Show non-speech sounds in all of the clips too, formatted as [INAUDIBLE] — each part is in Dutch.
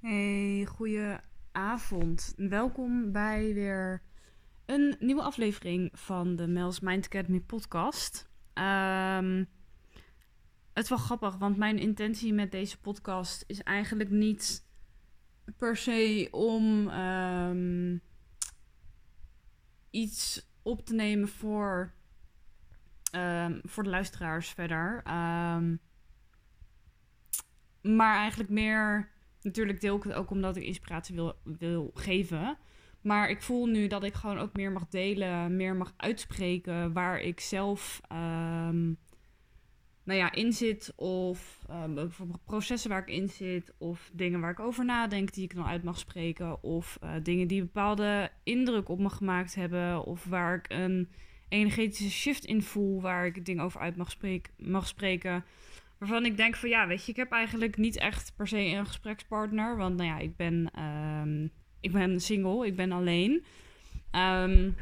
Hey, goeie avond. Welkom bij weer een nieuwe aflevering van de Mel's Mind Academy podcast. Ehm, het is wel grappig, want mijn intentie met deze podcast is eigenlijk niet per se om ehm, iets op te nemen voor, ehm, voor de luisteraars verder. maar eigenlijk meer natuurlijk deel ik het ook omdat ik inspiratie wil, wil geven. Maar ik voel nu dat ik gewoon ook meer mag delen, meer mag uitspreken waar ik zelf um, nou ja, in zit. Of um, bijvoorbeeld processen waar ik in zit. Of dingen waar ik over nadenk die ik dan uit mag spreken. Of uh, dingen die bepaalde indruk op me gemaakt hebben. Of waar ik een energetische shift in voel waar ik dingen over uit mag spreken. Waarvan ik denk van ja, weet je, ik heb eigenlijk niet echt per se een gesprekspartner. Want nou ja, ik ben, um, ik ben single, ik ben alleen. Um,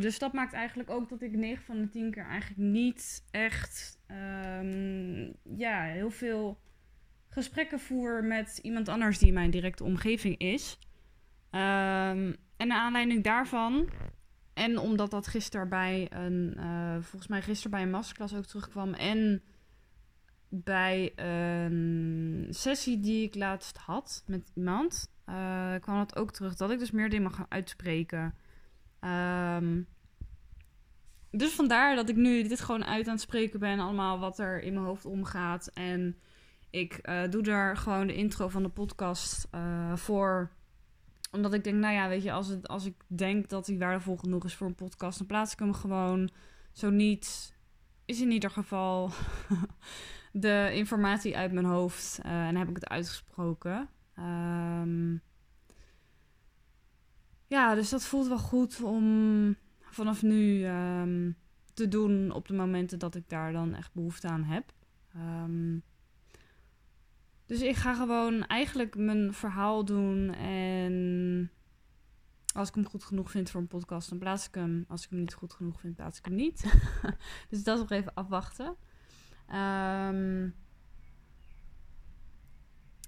dus dat maakt eigenlijk ook dat ik 9 van de 10 keer eigenlijk niet echt um, ja, heel veel gesprekken voer met iemand anders die in mijn directe omgeving is. en naar aanleiding daarvan en omdat dat gisteren bij een, uh, volgens mij gisteren bij een masterclass ook terugkwam. En bij een sessie die ik laatst had met iemand, uh, kwam het ook terug dat ik dus meer dingen mag gaan uitspreken. Um, dus vandaar dat ik nu dit gewoon uit aan het spreken ben, allemaal wat er in mijn hoofd omgaat. En ik uh, doe daar gewoon de intro van de podcast uh, voor. Omdat ik denk, nou ja, weet je, als, het, als ik denk dat die waardevol genoeg is voor een podcast, dan plaats ik hem gewoon. Zo niet, is in ieder geval [LAUGHS] de informatie uit mijn hoofd uh, en heb ik het uitgesproken. Um, ja, dus dat voelt wel goed om vanaf nu um, te doen op de momenten dat ik daar dan echt behoefte aan heb. Um, dus ik ga gewoon eigenlijk mijn verhaal doen en als ik hem goed genoeg vind voor een podcast, dan plaats ik hem. Als ik hem niet goed genoeg vind, plaats ik hem niet. [LAUGHS] dus dat nog even afwachten. Um,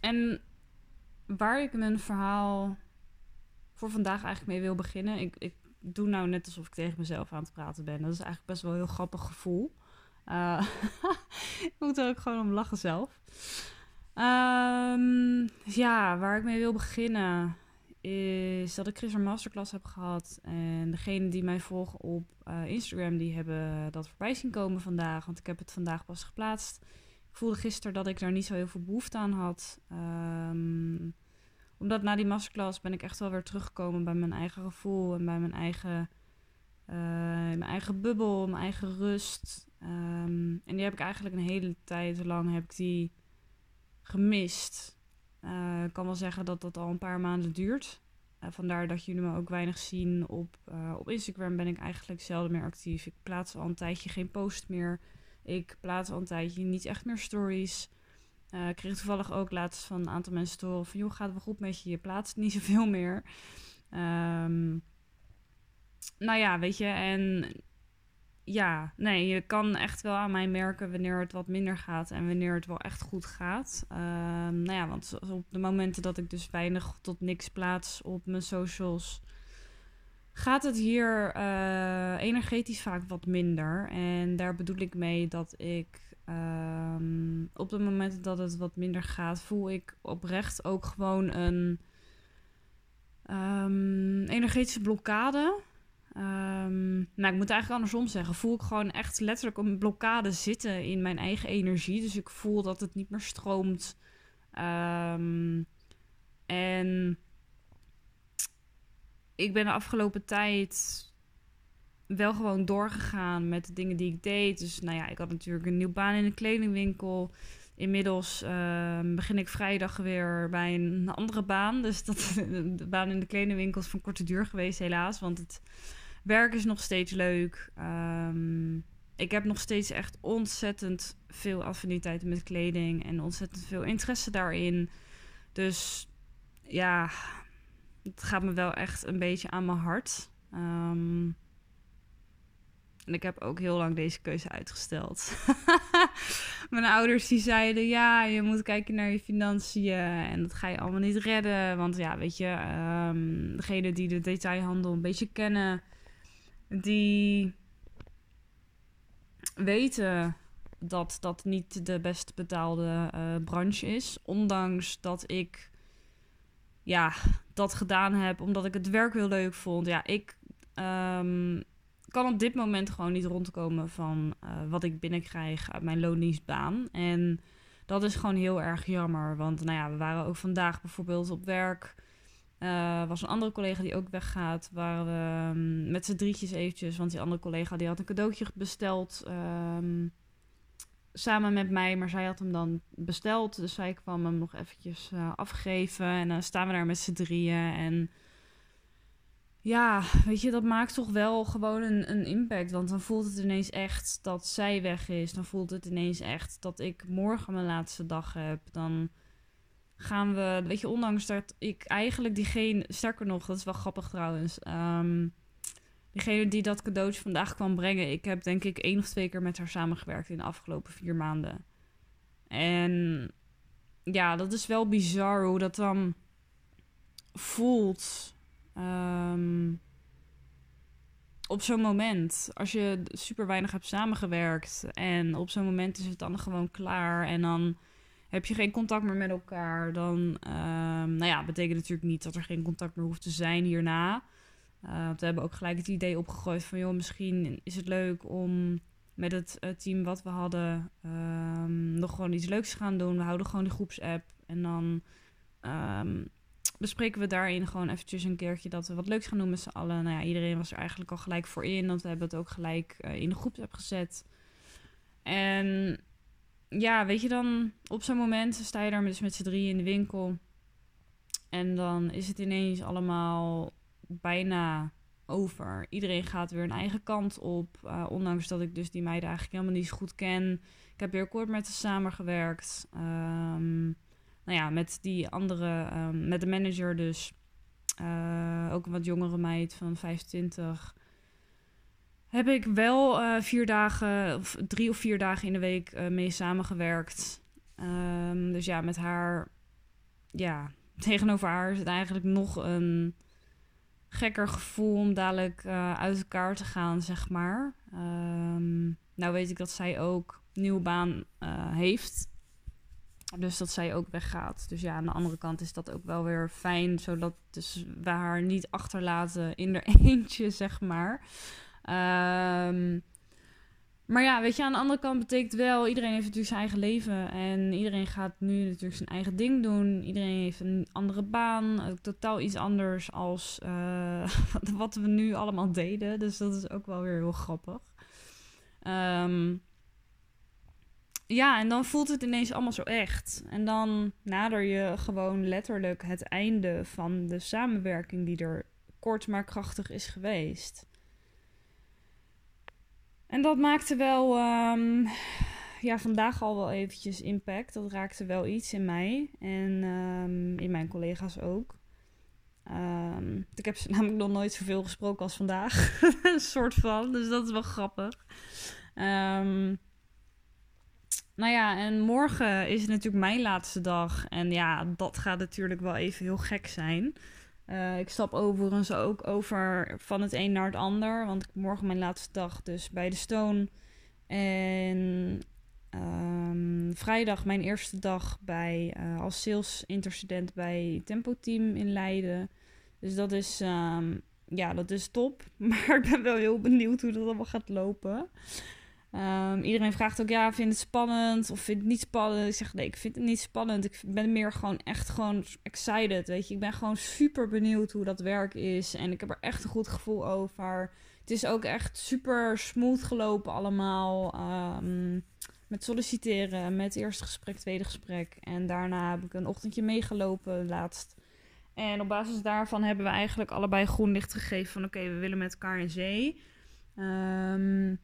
en waar ik mijn verhaal voor vandaag eigenlijk mee wil beginnen. Ik, ik doe nou net alsof ik tegen mezelf aan het praten ben. Dat is eigenlijk best wel een heel grappig gevoel. Uh, [LAUGHS] ik moet er ook gewoon om lachen zelf. Um, ja, waar ik mee wil beginnen is dat ik gisteren masterclass heb gehad. En degene die mij volgen op uh, Instagram, die hebben dat voorbij zien komen vandaag. Want ik heb het vandaag pas geplaatst. Ik voelde gisteren dat ik daar niet zo heel veel behoefte aan had. Um, omdat na die masterclass ben ik echt wel weer teruggekomen bij mijn eigen gevoel en bij mijn eigen, uh, mijn eigen bubbel, mijn eigen rust. Um, en die heb ik eigenlijk een hele tijd lang heb ik die gemist. Uh, ik kan wel zeggen dat dat al een paar maanden duurt. Uh, vandaar dat jullie me ook weinig zien. Op, uh, op Instagram ben ik eigenlijk zelden meer actief. Ik plaats al een tijdje geen post meer. Ik plaats al een tijdje niet echt meer stories. ik kreeg toevallig ook laatst van een aantal mensen te horen van... joh, gaat het wel goed met je? Je plaatst niet [LAUGHS] zoveel meer. Um, nou ja, weet je, en ja, nee, je kan echt wel aan mij merken wanneer het wat minder gaat en wanneer het wel echt goed gaat. Uh, nou ja, want op de momenten dat ik dus weinig tot niks plaats op mijn socials, gaat het hier uh, energetisch vaak wat minder. En daar bedoel ik mee dat ik um, op de momenten dat het wat minder gaat, voel ik oprecht ook gewoon een um, energetische blokkade. Um, nou, ik moet eigenlijk andersom zeggen. Voel ik gewoon echt letterlijk een blokkade zitten in mijn eigen energie. Dus ik voel dat het niet meer stroomt. Um, en ik ben de afgelopen tijd wel gewoon doorgegaan met de dingen die ik deed. Dus nou ja, ik had natuurlijk een nieuwe baan in een kledingwinkel. Inmiddels uh, begin ik vrijdag weer bij een andere baan. Dus dat, [LAUGHS] de baan in de kledingwinkel is van korte duur geweest, helaas. Want het werk is nog steeds leuk. Um, ik heb nog steeds echt ontzettend veel affiniteit met kleding en ontzettend veel interesse daarin. Dus ja, het gaat me wel echt een beetje aan mijn hart. Um, En ik heb ook heel lang deze keuze uitgesteld. [LAUGHS] Mijn ouders die zeiden, ja, je moet kijken naar je financiën en dat ga je allemaal niet redden. Want ja, weet je, um, degene die de detailhandel een beetje kennen, die weten dat dat niet de best betaalde uh, branche is. Ondanks dat ik ja, dat gedaan heb omdat ik het werk heel leuk vond. Ja, ik um, kan op dit moment gewoon niet rondkomen van uh, wat ik binnenkrijg uit mijn loondienstbaan. En dat is gewoon heel erg jammer. Want nou ja, we waren ook vandaag bijvoorbeeld op werk. Uh, was een andere collega die ook weggaat. Waren we um, met z'n drietjes eventjes. Want die andere collega die had een cadeautje besteld. Um, samen met mij. Maar zij had hem dan besteld. Dus zij kwam hem nog eventjes uh, afgeven. En dan staan we daar met z'n drieën. En ja, weet je, dat maakt toch wel gewoon een, een impact. Want dan voelt het ineens echt dat zij weg is. Dan voelt het ineens echt dat ik morgen mijn laatste dag heb. Dan gaan we, weet je, ondanks dat ik eigenlijk diegene, sterker nog, dat is wel grappig trouwens. Um, diegene die dat cadeautje vandaag kwam brengen, ik heb denk ik één of twee keer met haar samengewerkt in de afgelopen vier maanden. En ja, dat is wel bizar hoe dat dan voelt Um, op zo'n moment, als je super weinig hebt samengewerkt en op zo'n moment is het dan gewoon klaar en dan heb je geen contact meer met elkaar, dan, um, nou ja, betekent natuurlijk niet dat er geen contact meer hoeft te zijn hierna. Uh, we hebben ook gelijk het idee opgegooid van, joh, misschien is het leuk om met het uh, team wat we hadden um, nog gewoon iets leuks te gaan doen. We houden gewoon de groepsapp en dan um, bespreken we daarin gewoon eventjes een keertje dat we wat leuks gaan doen met z'n allen. Nou ja, iedereen was er eigenlijk al gelijk voor in, want we hebben het ook gelijk uh, in de groepsapp gezet. En ja, weet je dan, op zo'n moment sta je daar dus met z'n drieën in de winkel. En dan is het ineens allemaal bijna over. Iedereen gaat weer een eigen kant op. Uh, ondanks dat ik dus die meiden eigenlijk helemaal niet zo goed ken. Ik heb weer kort met ze samengewerkt. Um, nou ja, met die andere, um, met de manager dus. Uh, ook een wat jongere meid van 25. Heb ik wel uh, vier dagen, of drie of vier dagen in de week uh, mee samengewerkt. Um, dus ja, met haar, ja, [LAUGHS] tegenover haar is het eigenlijk nog een gekker gevoel om dadelijk uit elkaar te gaan, zeg maar. Um, nou weet ik dat zij ook een nieuwe baan heeft. Dus dat zij ook weggaat. Dus ja, aan de andere kant is dat ook wel weer fijn. Zodat dus we haar niet achterlaten in er [LAUGHS] eentje, zeg maar. Um, maar ja, weet je, aan de andere kant betekent wel... iedereen heeft natuurlijk zijn eigen leven. En iedereen gaat nu natuurlijk zijn eigen ding doen. Iedereen heeft een andere baan. Totaal iets anders als uh, [LAUGHS] wat we nu allemaal deden. Dus dat is ook wel weer heel grappig. Um, ja, en dan voelt het ineens allemaal zo echt. En dan nader je gewoon letterlijk het einde van de samenwerking die er kort maar krachtig is geweest. En dat maakte wel, um, ja, vandaag al wel eventjes impact. Dat raakte wel iets in mij en um, in mijn collega's ook. Um, ik heb [LAUGHS] namelijk nog nooit zoveel gesproken als vandaag. [LAUGHS] Een soort van, dus dat is wel grappig. Nou ja, en morgen is het natuurlijk mijn laatste dag. En ja, dat gaat natuurlijk wel even heel gek zijn. Uh, ik stap overigens ook over van het een naar het ander. Want morgen mijn laatste dag dus bij de Stone. En um, vrijdag mijn eerste dag bij, uh, als sales intercedent bij Tempo Team in Leiden. Dus dat is, um, ja, dat is top. [LAUGHS] Maar ik ben wel heel benieuwd hoe dat allemaal gaat lopen. Um, iedereen vraagt ook, ja, vind het spannend of vind het niet spannend? Ik zeg, nee, ik vind het niet spannend. Ik ben meer gewoon echt gewoon excited, weet je. Ik ben gewoon super benieuwd hoe dat werk is. En ik heb er echt een goed gevoel over. Het is ook echt super smooth gelopen allemaal. Um, met solliciteren, met eerste gesprek, tweede gesprek. En daarna heb ik een ochtendje meegelopen laatst. En op basis daarvan hebben we eigenlijk allebei groen licht gegeven van... oké, we willen met elkaar in zee. Um,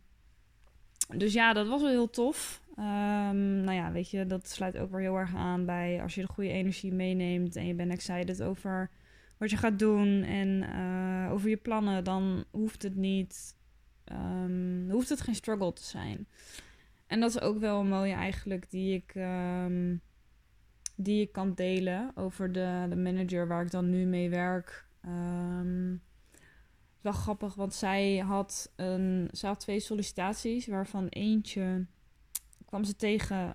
dus ja, dat was wel heel tof. Um, nou ja, weet je, dat sluit ook weer heel erg aan bij als je de goede energie meeneemt en je bent excited over wat je gaat doen en uh, over je plannen, dan hoeft het niet ehm, hoeft het geen struggle te zijn. En dat is ook wel een mooie eigenlijk die ik, ehm, die ik kan delen over de, de manager waar ik dan nu mee werk. Wel grappig, want zij had, een, zij had twee sollicitaties, waarvan eentje kwam ze tegen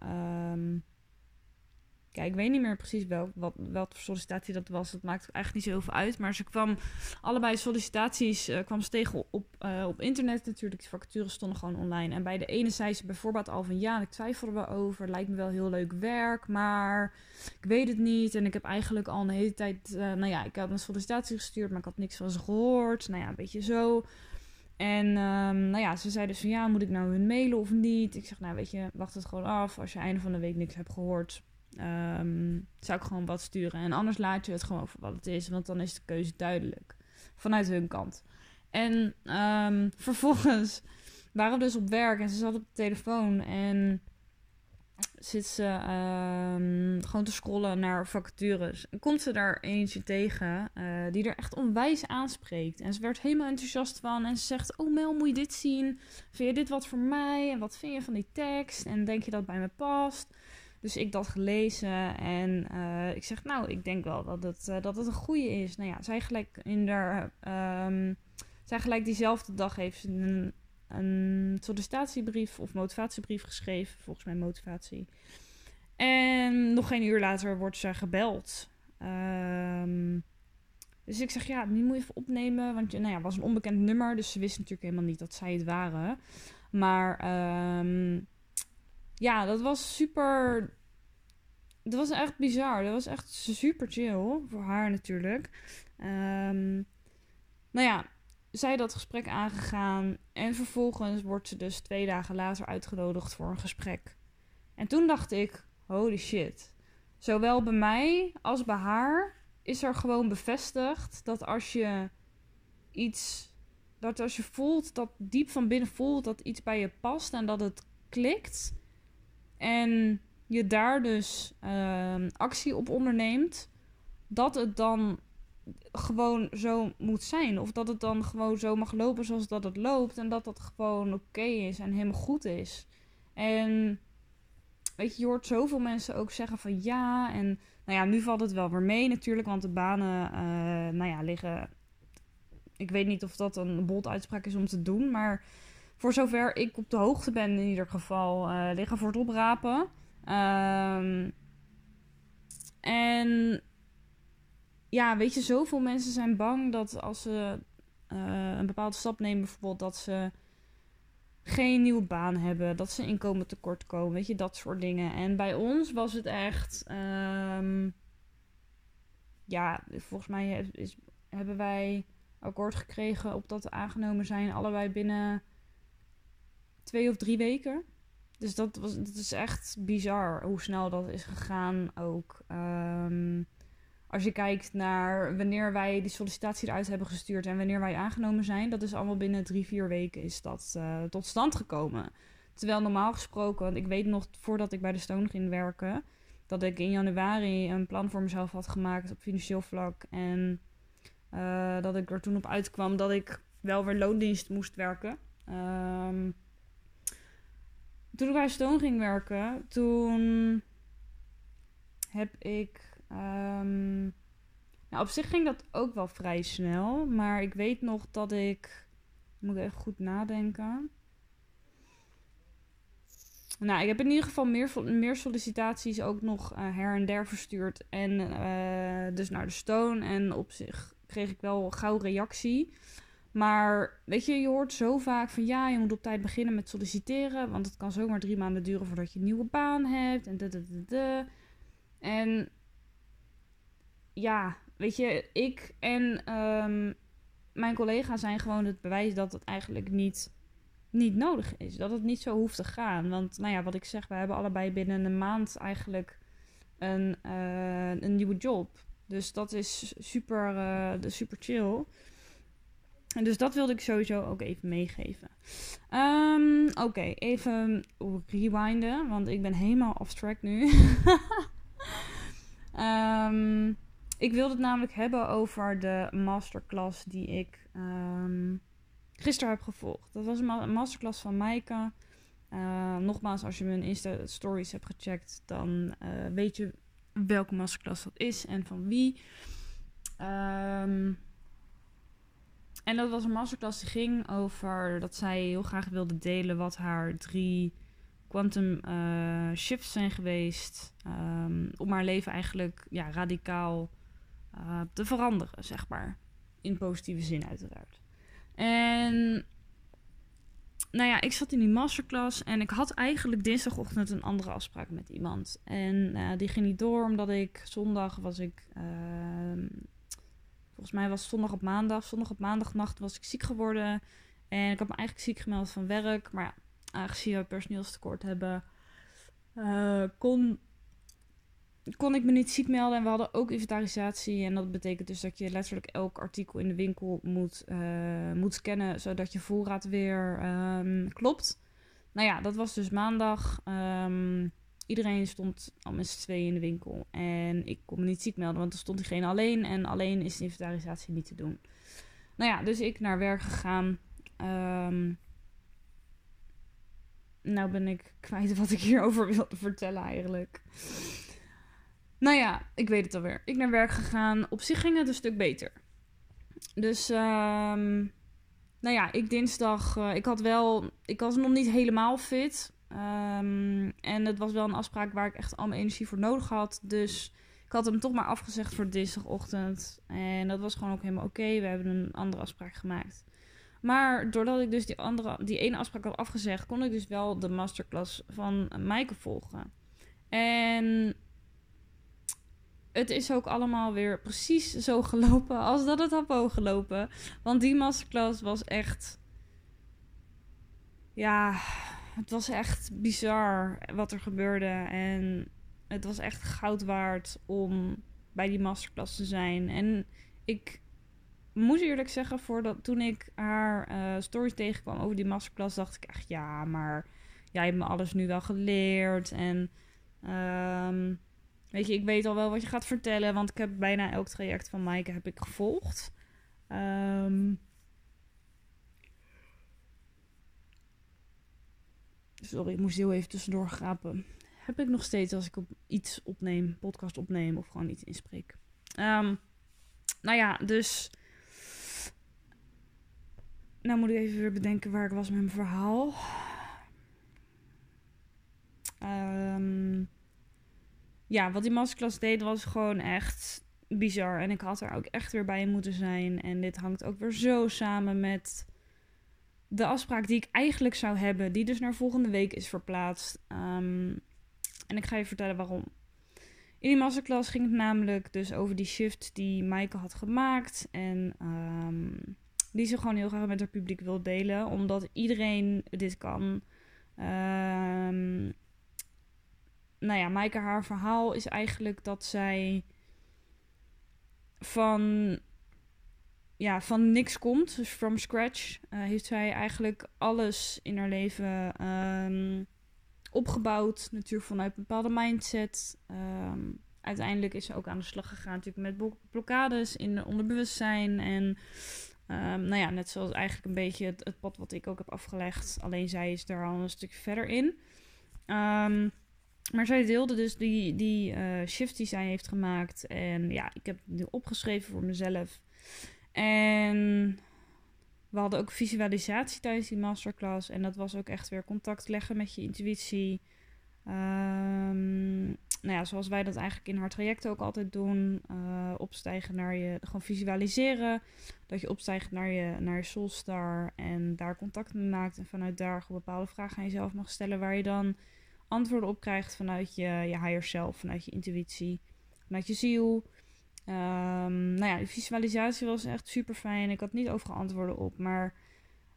Kijk, ik weet niet meer precies wel, wat, sollicitatie dat was. Dat maakt eigenlijk niet zoveel uit. Maar ze kwam allebei sollicitaties uh, kwam ze tegen op, uh, op internet natuurlijk. De vacatures stonden gewoon online. En bij de ene zei ze bijvoorbeeld al van ja, ik twijfel er wel over. Lijkt me wel heel leuk werk, maar ik weet het niet. En ik heb eigenlijk al een hele tijd. Uh, nou ja, ik had een sollicitatie gestuurd, maar ik had niks van ze gehoord. Nou ja, een beetje zo. En um, nou ja, ze zei dus van ja, moet ik nou hun mailen of niet? Ik zeg, nou weet je, wacht het gewoon af. Als je einde van de week niks hebt gehoord, um, zou ik gewoon wat sturen. En anders laat je het gewoon voor wat het is, want dan is de keuze duidelijk. Vanuit hun kant. En um, vervolgens waren we dus op werk en ze zat op de telefoon en zit ze um, gewoon te scrollen naar vacatures. En komt ze daar eentje tegen uh, die er echt onwijs aanspreekt. En ze werd helemaal enthousiast van. En ze zegt: Oh Mel, moet je dit zien? Vind je dit wat voor mij? En wat vind je van die tekst? En denk je dat bij me past? Dus ik dat gelezen en uh, ik zeg, nou, ik denk wel dat het, uh, dat het een goede is. Nou ja, zij gelijk in de, um, zij gelijk diezelfde dag heeft een, een sollicitatiebrief of motivatiebrief geschreven, volgens mij motivatie. En nog geen uur later wordt ze gebeld. Um, dus ik zeg, ja, die moet je even opnemen. Want nou ja, het was een onbekend nummer. Dus ze wist natuurlijk helemaal niet dat zij het waren. Maar um, ja, dat was super. Dat was echt bizar. Dat was echt super chill. Voor haar natuurlijk. Um, nou ja, zij dat gesprek aangegaan. En vervolgens wordt ze dus twee dagen later uitgenodigd voor een gesprek. En toen dacht ik: holy shit. Zowel bij mij als bij haar is er gewoon bevestigd dat als je iets. Dat als je voelt, dat diep van binnen voelt dat iets bij je past en dat het klikt en je daar dus uh, actie op onderneemt, dat het dan gewoon zo moet zijn. Of dat het dan gewoon zo mag lopen zoals dat het loopt. En dat dat gewoon oké is en helemaal goed is. En weet je, je hoort zoveel mensen ook zeggen van ja. En nou ja, nu valt het wel weer mee natuurlijk. Want de banen, uh, nou ja, liggen. Ik weet niet of dat een bold uitspraak is om te doen. Maar voor zover ik op de hoogte ben in ieder geval, uh, liggen voor het oprapen. Um, en ja, weet je, zoveel mensen zijn bang dat als ze uh, een bepaalde stap nemen, bijvoorbeeld dat ze geen nieuwe baan hebben, dat ze inkomen tekort komen, weet je, dat soort dingen. En bij ons was het echt, um, ja, volgens mij is, hebben wij akkoord gekregen op dat aangenomen zijn, allebei binnen twee of drie weken. Dus dat, was, dat is echt bizar hoe snel dat is gegaan ook. Um, als je kijkt naar wanneer wij die sollicitatie eruit hebben gestuurd en wanneer wij aangenomen zijn, dat is allemaal binnen drie, vier weken is dat uh, tot stand gekomen. Terwijl normaal gesproken, want ik weet nog voordat ik bij de Stone ging werken, dat ik in januari een plan voor mezelf had gemaakt op financieel vlak. En uh, dat ik er toen op uitkwam dat ik wel weer loondienst moest werken. Um, toen ik bij Stone ging werken, toen heb ik. Um, nou, op zich ging dat ook wel vrij snel. Maar ik weet nog dat ik. Moet ik even goed nadenken. Nou, ik heb in ieder geval meer, meer sollicitaties ook nog uh, her en der verstuurd. En uh, dus naar de Stone. En op zich kreeg ik wel gauw reactie. Maar weet je, je hoort zo vaak van ja, je moet op tijd beginnen met solliciteren. Want het kan zomaar drie maanden duren voordat je een nieuwe baan hebt. En de, En ja, weet je, ik en um, mijn collega zijn gewoon het bewijs dat het eigenlijk niet, niet nodig is. Dat het niet zo hoeft te gaan. Want nou ja, wat ik zeg, we hebben allebei binnen een maand eigenlijk een, uh, een nieuwe job. Dus dat is super, uh, super chill. En dus dat wilde ik sowieso ook even meegeven. Um, Oké, even rewinden, want ik ben helemaal off track nu. um, [LAUGHS] ik wilde het namelijk hebben over de masterclass die ik um, gisteren heb gevolgd. Dat was een masterclass van Maaike. Uh, nogmaals, als je mijn Insta-stories hebt gecheckt, dan uh, weet je welke masterclass dat is en van wie. Um, en dat was een masterclass die ging over dat zij heel graag wilde delen wat haar drie quantum uh, shifts zijn geweest. Um, om haar leven eigenlijk ja, radicaal uh, te veranderen, zeg maar. In positieve zin, uiteraard. En nou ja, ik zat in die masterclass en ik had eigenlijk dinsdagochtend een andere afspraak met iemand. En uh, die ging niet door omdat ik zondag was ik. Uh, volgens mij was het zondag op maandag. Zondag op maandagnacht was ik ziek geworden. En ik had me eigenlijk ziek gemeld van werk. Maar ja, aangezien we personeelstekort hebben, uh, kon kon ik me niet ziek melden. En we hadden ook inventarisatie. En dat betekent dus dat je letterlijk elk artikel in de winkel moet, uh, moet scannen. Zodat je voorraad weer um, klopt. Nou ja, dat was dus maandag. Um, iedereen stond al met z'n tweeën in de winkel. En ik kon me niet ziek melden, want er stond diegene alleen. En alleen is de inventarisatie niet te doen. Nou ja, dus ik naar werk gegaan. Um, nou ben ik kwijt wat ik hierover wilde vertellen eigenlijk. Nou ja, ik weet het alweer. Ik naar werk gegaan. Op zich ging het een stuk beter. Dus, um, nou ja, ik dinsdag. Uh, ik had wel. Ik was nog niet helemaal fit. Um, en het was wel een afspraak waar ik echt al mijn energie voor nodig had. Dus ik had hem toch maar afgezegd voor dinsdagochtend. En dat was gewoon ook helemaal oké. We hebben een andere afspraak gemaakt. Maar doordat ik dus die, andere, die ene afspraak had afgezegd, kon ik dus wel de masterclass van Maaike volgen. En het is ook allemaal weer precies zo gelopen als dat het had mogen gelopen. Want die masterclass was echt. Ja, het was echt bizar wat er gebeurde. En het was echt goud waard om bij die masterclass te zijn. En ik moet eerlijk zeggen, voordat, toen ik haar uh, stories tegenkwam over die masterclass, dacht ik echt, ja, maar jij hebt me alles nu wel geleerd. En um, Weet je, ik weet al wel wat je gaat vertellen, want ik heb bijna elk traject van Maaike heb ik gevolgd. Um, sorry, ik moest heel even tussendoor grapen. Heb ik nog steeds als ik op iets opneem, podcast opneem of gewoon iets inspreek. Um, nou ja, dus. Nou moet ik even weer bedenken waar ik was met mijn verhaal. Um, ja, wat die masterclass deed was gewoon echt bizar. En ik had er ook echt weer bij moeten zijn. En dit hangt ook weer zo samen met de afspraak die ik eigenlijk zou hebben. Die dus naar volgende week is verplaatst. Um, en ik ga je vertellen waarom. In die masterclass ging het namelijk dus over die shift die Maaike had gemaakt. En um, die ze gewoon heel graag met haar publiek wil delen. Omdat iedereen dit kan. Um, nou ja, Maaike, haar verhaal is eigenlijk dat zij van, ja, van niks komt. Dus from scratch uh, heeft zij eigenlijk alles in haar leven um, opgebouwd. Natuurlijk vanuit een bepaalde mindset. Um, uiteindelijk is ze ook aan de slag gegaan natuurlijk met blokkades in de onderbewustzijn. En um, nou ja, net zoals eigenlijk een beetje het, het, pad wat ik ook heb afgelegd. Alleen zij is daar al een stuk verder in. Maar zij deelde dus die, die uh, shift die zij heeft gemaakt. En ja, ik heb het nu opgeschreven voor mezelf. En we hadden ook visualisatie tijdens die masterclass. En dat was ook echt weer contact leggen met je intuïtie. Um, nou ja, zoals wij dat eigenlijk in haar traject ook altijd doen. Uh, opstijgen naar je, gewoon visualiseren. Dat je opstijgt naar je, naar je soulstar en daar contact mee maakt. En vanuit daar gewoon bepaalde vragen aan jezelf mag stellen. Waar je dan antwoorden op krijgt vanuit je, je higher self, vanuit je intuïtie, vanuit je ziel. Um, nou ja, de visualisatie was echt super fijn. Ik had niet overal antwoorden op, maar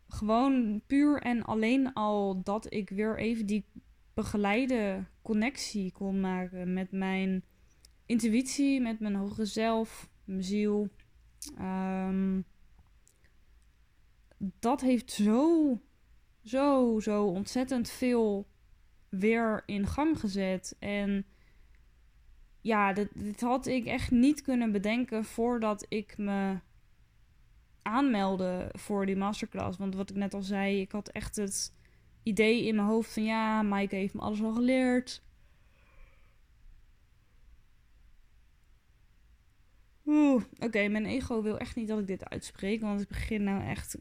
gewoon puur en alleen al dat ik weer even die begeleide connectie kon maken met mijn intuïtie, met mijn hogere zelf, mijn ziel. Um, dat heeft zo, zo, zo ontzettend veel weer in gang gezet. En ja, dit, dit had ik echt niet kunnen bedenken voordat ik me aanmelden voor die masterclass. Want wat ik net al zei, ik had echt het idee in mijn hoofd van ja, Maaike heeft me alles al geleerd. Oeh, oké, mijn ego wil echt niet dat ik dit uitspreek, want ik begin nou echt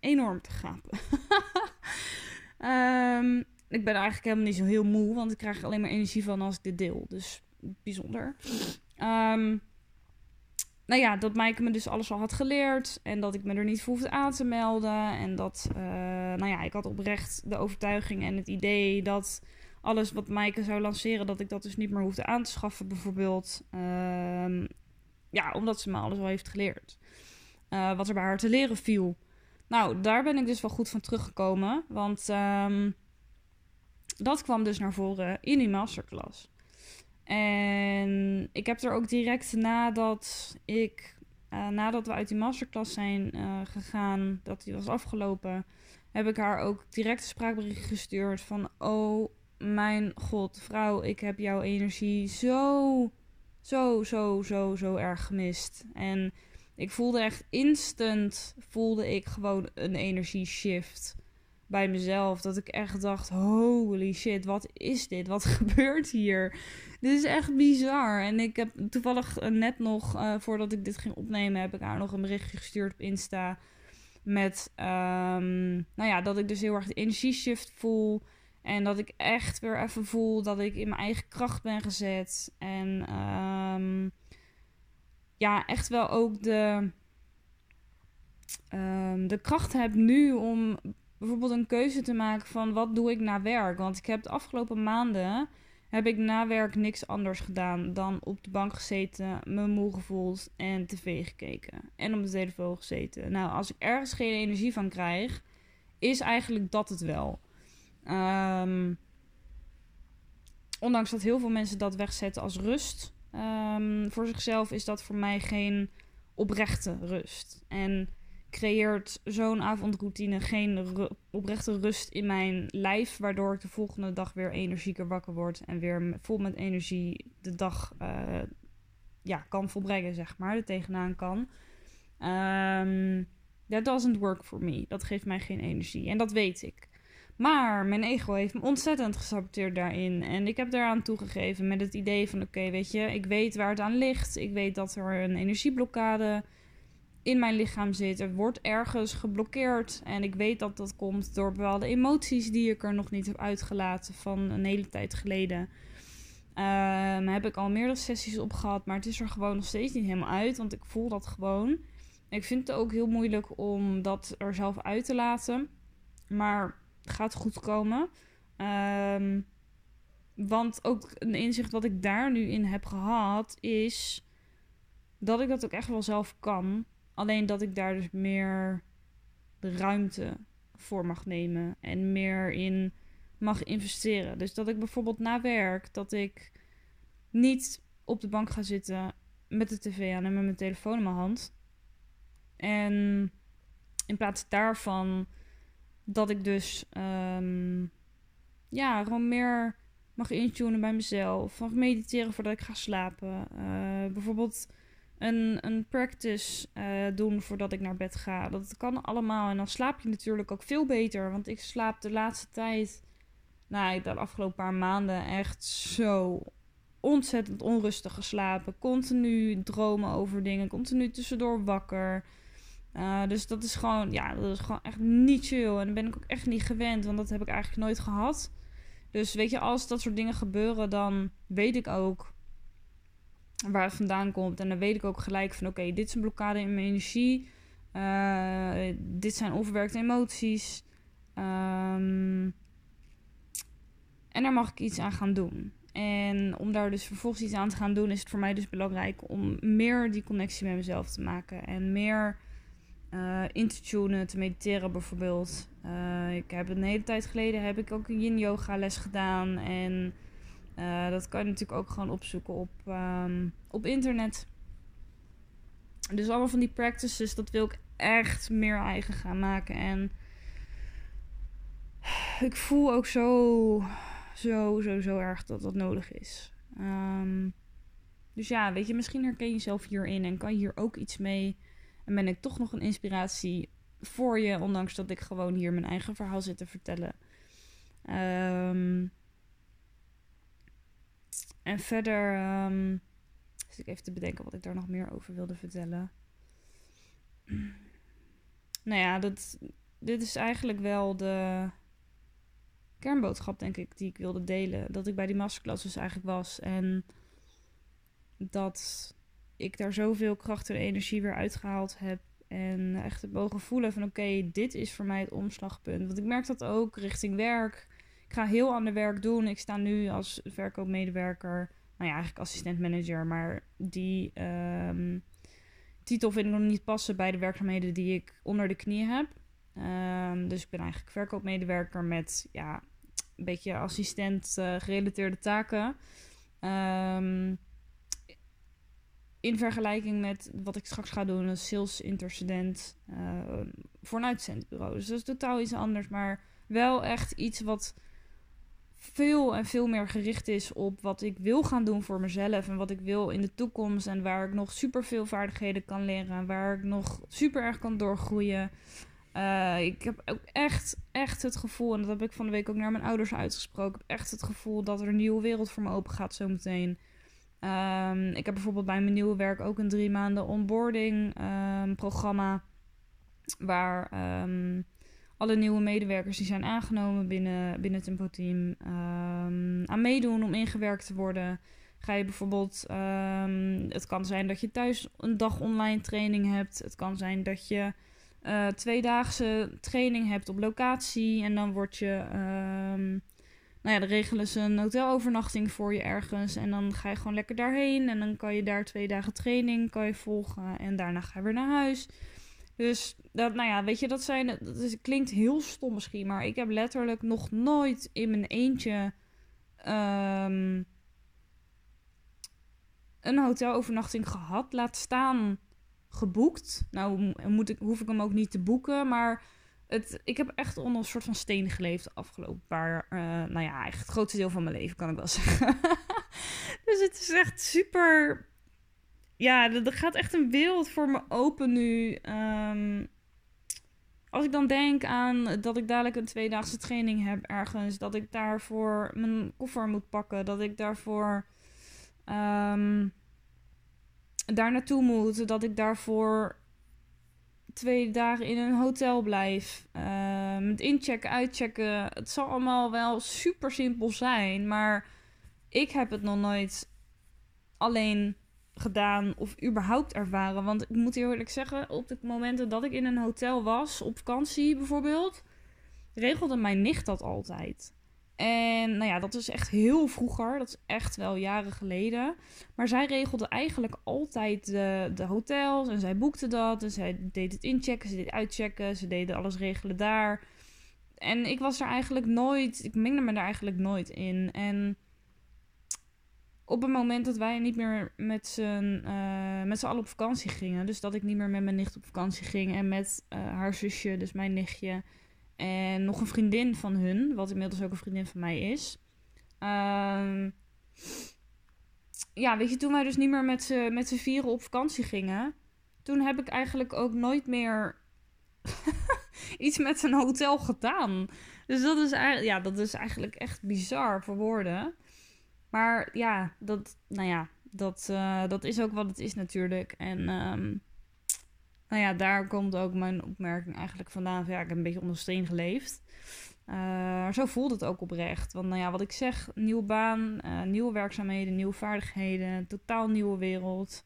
enorm te gapen. [LAUGHS] Ehm, ik ben eigenlijk helemaal niet zo heel moe, want ik krijg alleen maar energie van als ik dit deel. Dus bijzonder. Um, nou ja, dat Maaike me dus alles al had geleerd. En dat ik me er niet voor hoefde aan te melden. En dat, uh, nou ja, ik had oprecht de overtuiging en het idee dat alles wat Maaike zou lanceren, dat ik dat dus niet meer hoefde aan te schaffen, bijvoorbeeld. Uh, ja, omdat ze me alles al heeft geleerd. Uh, wat er bij haar te leren viel. Nou, daar ben ik dus wel goed van teruggekomen. Want um, dat kwam dus naar voren in die masterclass. En ik heb er ook direct nadat ik, uh, nadat we uit die masterclass zijn uh, gegaan, dat die was afgelopen, heb ik haar ook direct een spraakbericht gestuurd van, oh mijn god, vrouw, ik heb jouw energie zo, zo, zo, zo, zo erg gemist. En ik voelde echt instant, voelde ik gewoon een energie shift bij mezelf. Dat ik echt dacht: holy shit, wat is dit? Wat [LAUGHS] gebeurt hier? Dit is echt bizar. En ik heb toevallig eh, net nog, uh, voordat ik dit ging opnemen, heb ik haar nog een berichtje gestuurd op Insta. Met, um, nou ja, dat ik dus heel erg de energieshift voel. En dat ik echt weer even voel dat ik in mijn eigen kracht ben gezet. En um, ja, echt wel ook de, um, de kracht heb nu om bijvoorbeeld een keuze te maken van wat doe ik na werk. Want ik heb de afgelopen maanden heb ik na werk niks anders gedaan dan op de bank gezeten, me moe gevoeld en tv gekeken. En op de telefoon gezeten. Nou, als ik ergens geen energie van krijg, is eigenlijk dat het wel. Um, ondanks dat heel veel mensen dat wegzetten als rust, um, voor zichzelf is dat voor mij geen oprechte rust. En creëert zo'n avondroutine geen oprechte rust in mijn lijf, waardoor ik de volgende dag weer energieker wakker word en weer vol met energie de dag uh, ja, kan volbrengen, zeg maar, er tegenaan kan. Um, that doesn't work for me. Dat geeft mij geen energie en dat weet ik. Maar mijn ego heeft me ontzettend gesaboteerd daarin. En ik heb daaraan toegegeven met het idee van: oké, weet je, ik weet waar het aan ligt. Ik weet dat er een energieblokkade in mijn lichaam zit. Er wordt ergens geblokkeerd. En ik weet dat dat komt door bepaalde emoties die ik er nog niet heb uitgelaten van een hele tijd geleden. Um, heb ik al meerdere sessies op gehad, maar het is er gewoon nog steeds niet helemaal uit, want ik voel dat gewoon. Ik vind het ook heel moeilijk om dat er zelf uit te laten, maar het gaat goed komen. Um, want ook een inzicht wat ik daar nu in heb gehad is dat ik dat ook echt wel zelf kan. Alleen dat ik daar dus meer ruimte voor mag nemen en meer in mag investeren. Dus dat ik bijvoorbeeld na werk, dat ik niet op de bank ga zitten met de tv aan en met mijn telefoon in mijn hand. En in plaats daarvan dat ik dus um, ja, gewoon meer mag intunen bij mezelf. Mag mediteren voordat ik ga slapen. Uh, bijvoorbeeld een, een practice uh, doen voordat ik naar bed ga. Dat kan allemaal. En dan slaap je natuurlijk ook veel beter. Want ik slaap de laatste tijd, nou, de afgelopen paar maanden echt zo ontzettend onrustig geslapen. Continu dromen over dingen. Continu tussendoor wakker. Uh, dus dat is gewoon, ja, dat is gewoon echt niet chill. En dat ben ik ook echt niet gewend, want dat heb ik eigenlijk nooit gehad. Dus weet je, als dat soort dingen gebeuren, dan weet ik ook waar het vandaan komt. En dan weet ik ook gelijk van oké, dit is een blokkade in mijn energie. Uh, dit zijn onverwerkte emoties. Um, en daar mag ik iets aan gaan doen. En om daar dus vervolgens iets aan te gaan doen, is het voor mij dus belangrijk om meer die connectie met mezelf te maken. En meer uh, in te tunen, te mediteren bijvoorbeeld. Uh, ik heb een hele tijd geleden heb ik ook een yin yoga les gedaan. En uh, dat kan je natuurlijk ook gewoon opzoeken op, um, op internet. Dus allemaal van die practices, dat wil ik echt meer eigen gaan maken. En ik voel ook zo, zo, zo, zo erg dat dat nodig is. Um, dus ja, weet je, misschien herken je jezelf hierin en kan je hier ook iets mee. En ben ik toch nog een inspiratie voor je, ondanks dat ik gewoon hier mijn eigen verhaal zit te vertellen. Um, en verder um, ik even te bedenken wat ik daar nog meer over wilde vertellen. nou ja, dat, dit is eigenlijk wel de kernboodschap, denk ik, die ik wilde delen. Dat ik bij die masterclass dus eigenlijk was. En dat ik daar zoveel kracht en energie weer uitgehaald heb. En echt het mogen voelen van oké, dit is voor mij het omslagpunt. Want ik merk dat ook richting werk. Ga heel ander werk doen. Ik sta nu als verkoopmedewerker, nou ja, eigenlijk assistent manager. Maar die um, titel vind ik nog niet passen bij de werkzaamheden die ik onder de knie heb. Um, dus ik ben eigenlijk verkoopmedewerker met ja, een beetje assistent uh, gerelateerde taken. Um, in vergelijking met wat ik straks ga doen, een sales intercedent uh, voor een uitzendbureau. Dus dat is totaal iets anders, maar wel echt iets wat veel en veel meer gericht is op wat ik wil gaan doen voor mezelf en wat ik wil in de toekomst en waar ik nog super veel vaardigheden kan leren en waar ik nog super erg kan doorgroeien. Uh, ik heb ook echt, echt het gevoel, en dat heb ik van de week ook naar mijn ouders uitgesproken, echt het gevoel dat er een nieuwe wereld voor me open gaat zometeen. Um, ik heb bijvoorbeeld bij mijn nieuwe werk ook een drie maanden onboarding um, programma. Waar um, alle nieuwe medewerkers die zijn aangenomen binnen, binnen het Tempo Team aan meedoen om ingewerkt te worden. Ga je bijvoorbeeld, het kan zijn dat je thuis een dag online training hebt. Het kan zijn dat je uh, tweedaagse training hebt op locatie. En dan word je nou ja, dan regelen ze een hotelovernachting voor je ergens. En dan ga je gewoon lekker daarheen. En dan kan je daar twee dagen training kan je volgen. En daarna ga je weer naar huis. Dus dat, nou ja, weet je, dat zijn. Dat is, klinkt heel stom misschien. Maar ik heb letterlijk nog nooit in mijn eentje. Um, een hotelovernachting gehad. Laat staan geboekt. Nou moet ik, hoef ik hem ook niet te boeken. Maar het, ik heb echt onder een soort van steen geleefd de afgelopen paar, uh, nou ja, eigenlijk het grootste deel van mijn leven kan ik wel [LAUGHS] zeggen. dus het is echt super, ja, er gaat echt een wereld voor me open nu. Um, als ik dan denk aan dat ik dadelijk een tweedaagse training heb ergens, dat ik daarvoor mijn koffer moet pakken, dat ik daarvoor um, daar naartoe moet, dat ik daarvoor twee dagen in een hotel blijf. Met inchecken, uitchecken. Het zal allemaal wel super simpel zijn. Maar ik heb het nog nooit alleen gedaan of überhaupt ervaren. Want ik moet eerlijk zeggen, op de momenten dat ik in een hotel was, op vakantie bijvoorbeeld, regelde mijn nicht dat altijd. En nou ja, dat is echt heel vroeger. Dat is echt wel jaren geleden. Maar zij regelde eigenlijk altijd de, de hotels. En zij boekte dat. En zij deed het inchecken, ze deed uitchecken. Ze deden alles regelen daar. En ik was er eigenlijk nooit... Ik mengde me daar eigenlijk nooit in. En op het moment dat wij niet meer met z'n, uh, met z'n allen op vakantie gingen... Dus dat ik niet meer met mijn nicht op vakantie ging. En met uh, haar zusje, dus mijn nichtje... En nog een vriendin van hun, wat inmiddels ook een vriendin van mij is. Um, ja, weet je, toen wij dus niet meer met z'n, met z'n vieren op vakantie gingen, toen heb ik eigenlijk ook nooit meer [LAUGHS] iets met zijn hotel gedaan. Dus dat is, ja, dat is eigenlijk echt bizar voor woorden. Maar ja, dat, nou ja, dat, uh, dat is ook wat het is natuurlijk. En um, nou ja, daar komt ook mijn opmerking eigenlijk vandaan. ja, ik heb een beetje onder steen geleefd. Uh, zo voelt het ook oprecht. Want nou ja, wat ik zeg, nieuwe baan, uh, nieuwe werkzaamheden, nieuwe vaardigheden, totaal nieuwe wereld.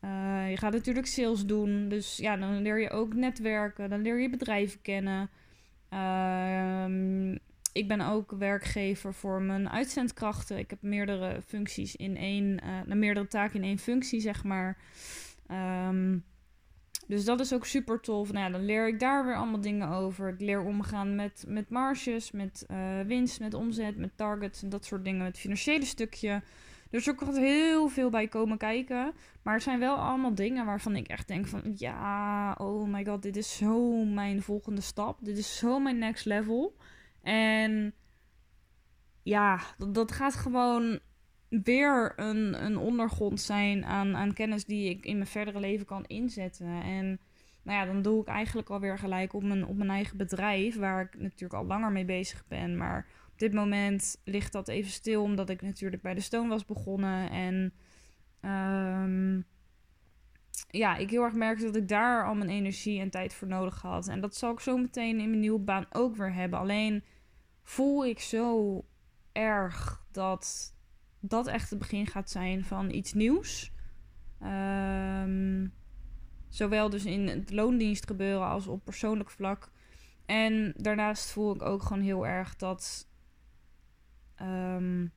Uh, je gaat natuurlijk sales doen, dus ja, dan leer je ook netwerken, dan leer je bedrijven kennen. Ehm, ik ben ook werkgever voor mijn uitzendkrachten. Ik heb meerdere functies in één, nou, meerdere taken in één functie, zeg maar. Um, dus dat is ook super tof. Nou ja, dan leer ik daar weer allemaal dingen over. Ik leer omgaan met, met marges, met uh, winst, met omzet, met targets en dat soort dingen. Het financiële stukje. Dus er komt heel veel bij komen kijken. Maar het zijn wel allemaal dingen waarvan ik echt denk van... Ja, oh my god, dit is zo mijn volgende stap. Dit is zo mijn next level. En ja, dat, dat gaat gewoon weer een, een ondergrond zijn aan, aan kennis die ik in mijn verdere leven kan inzetten. En nou ja, dan doe ik eigenlijk alweer gelijk op mijn, op mijn eigen bedrijf, waar ik natuurlijk al langer mee bezig ben. Maar op dit moment ligt dat even stil, omdat ik natuurlijk bij de Stone was begonnen. En ehm, ja, ik heel erg merkte dat ik daar al mijn energie en tijd voor nodig had. En dat zal ik zo meteen in mijn nieuwe baan ook weer hebben. Alleen voel ik zo erg dat dat echt het begin gaat zijn van iets nieuws. Um, zowel dus in het loondienst gebeuren als op persoonlijk vlak. En daarnaast voel ik ook gewoon heel erg dat. Um,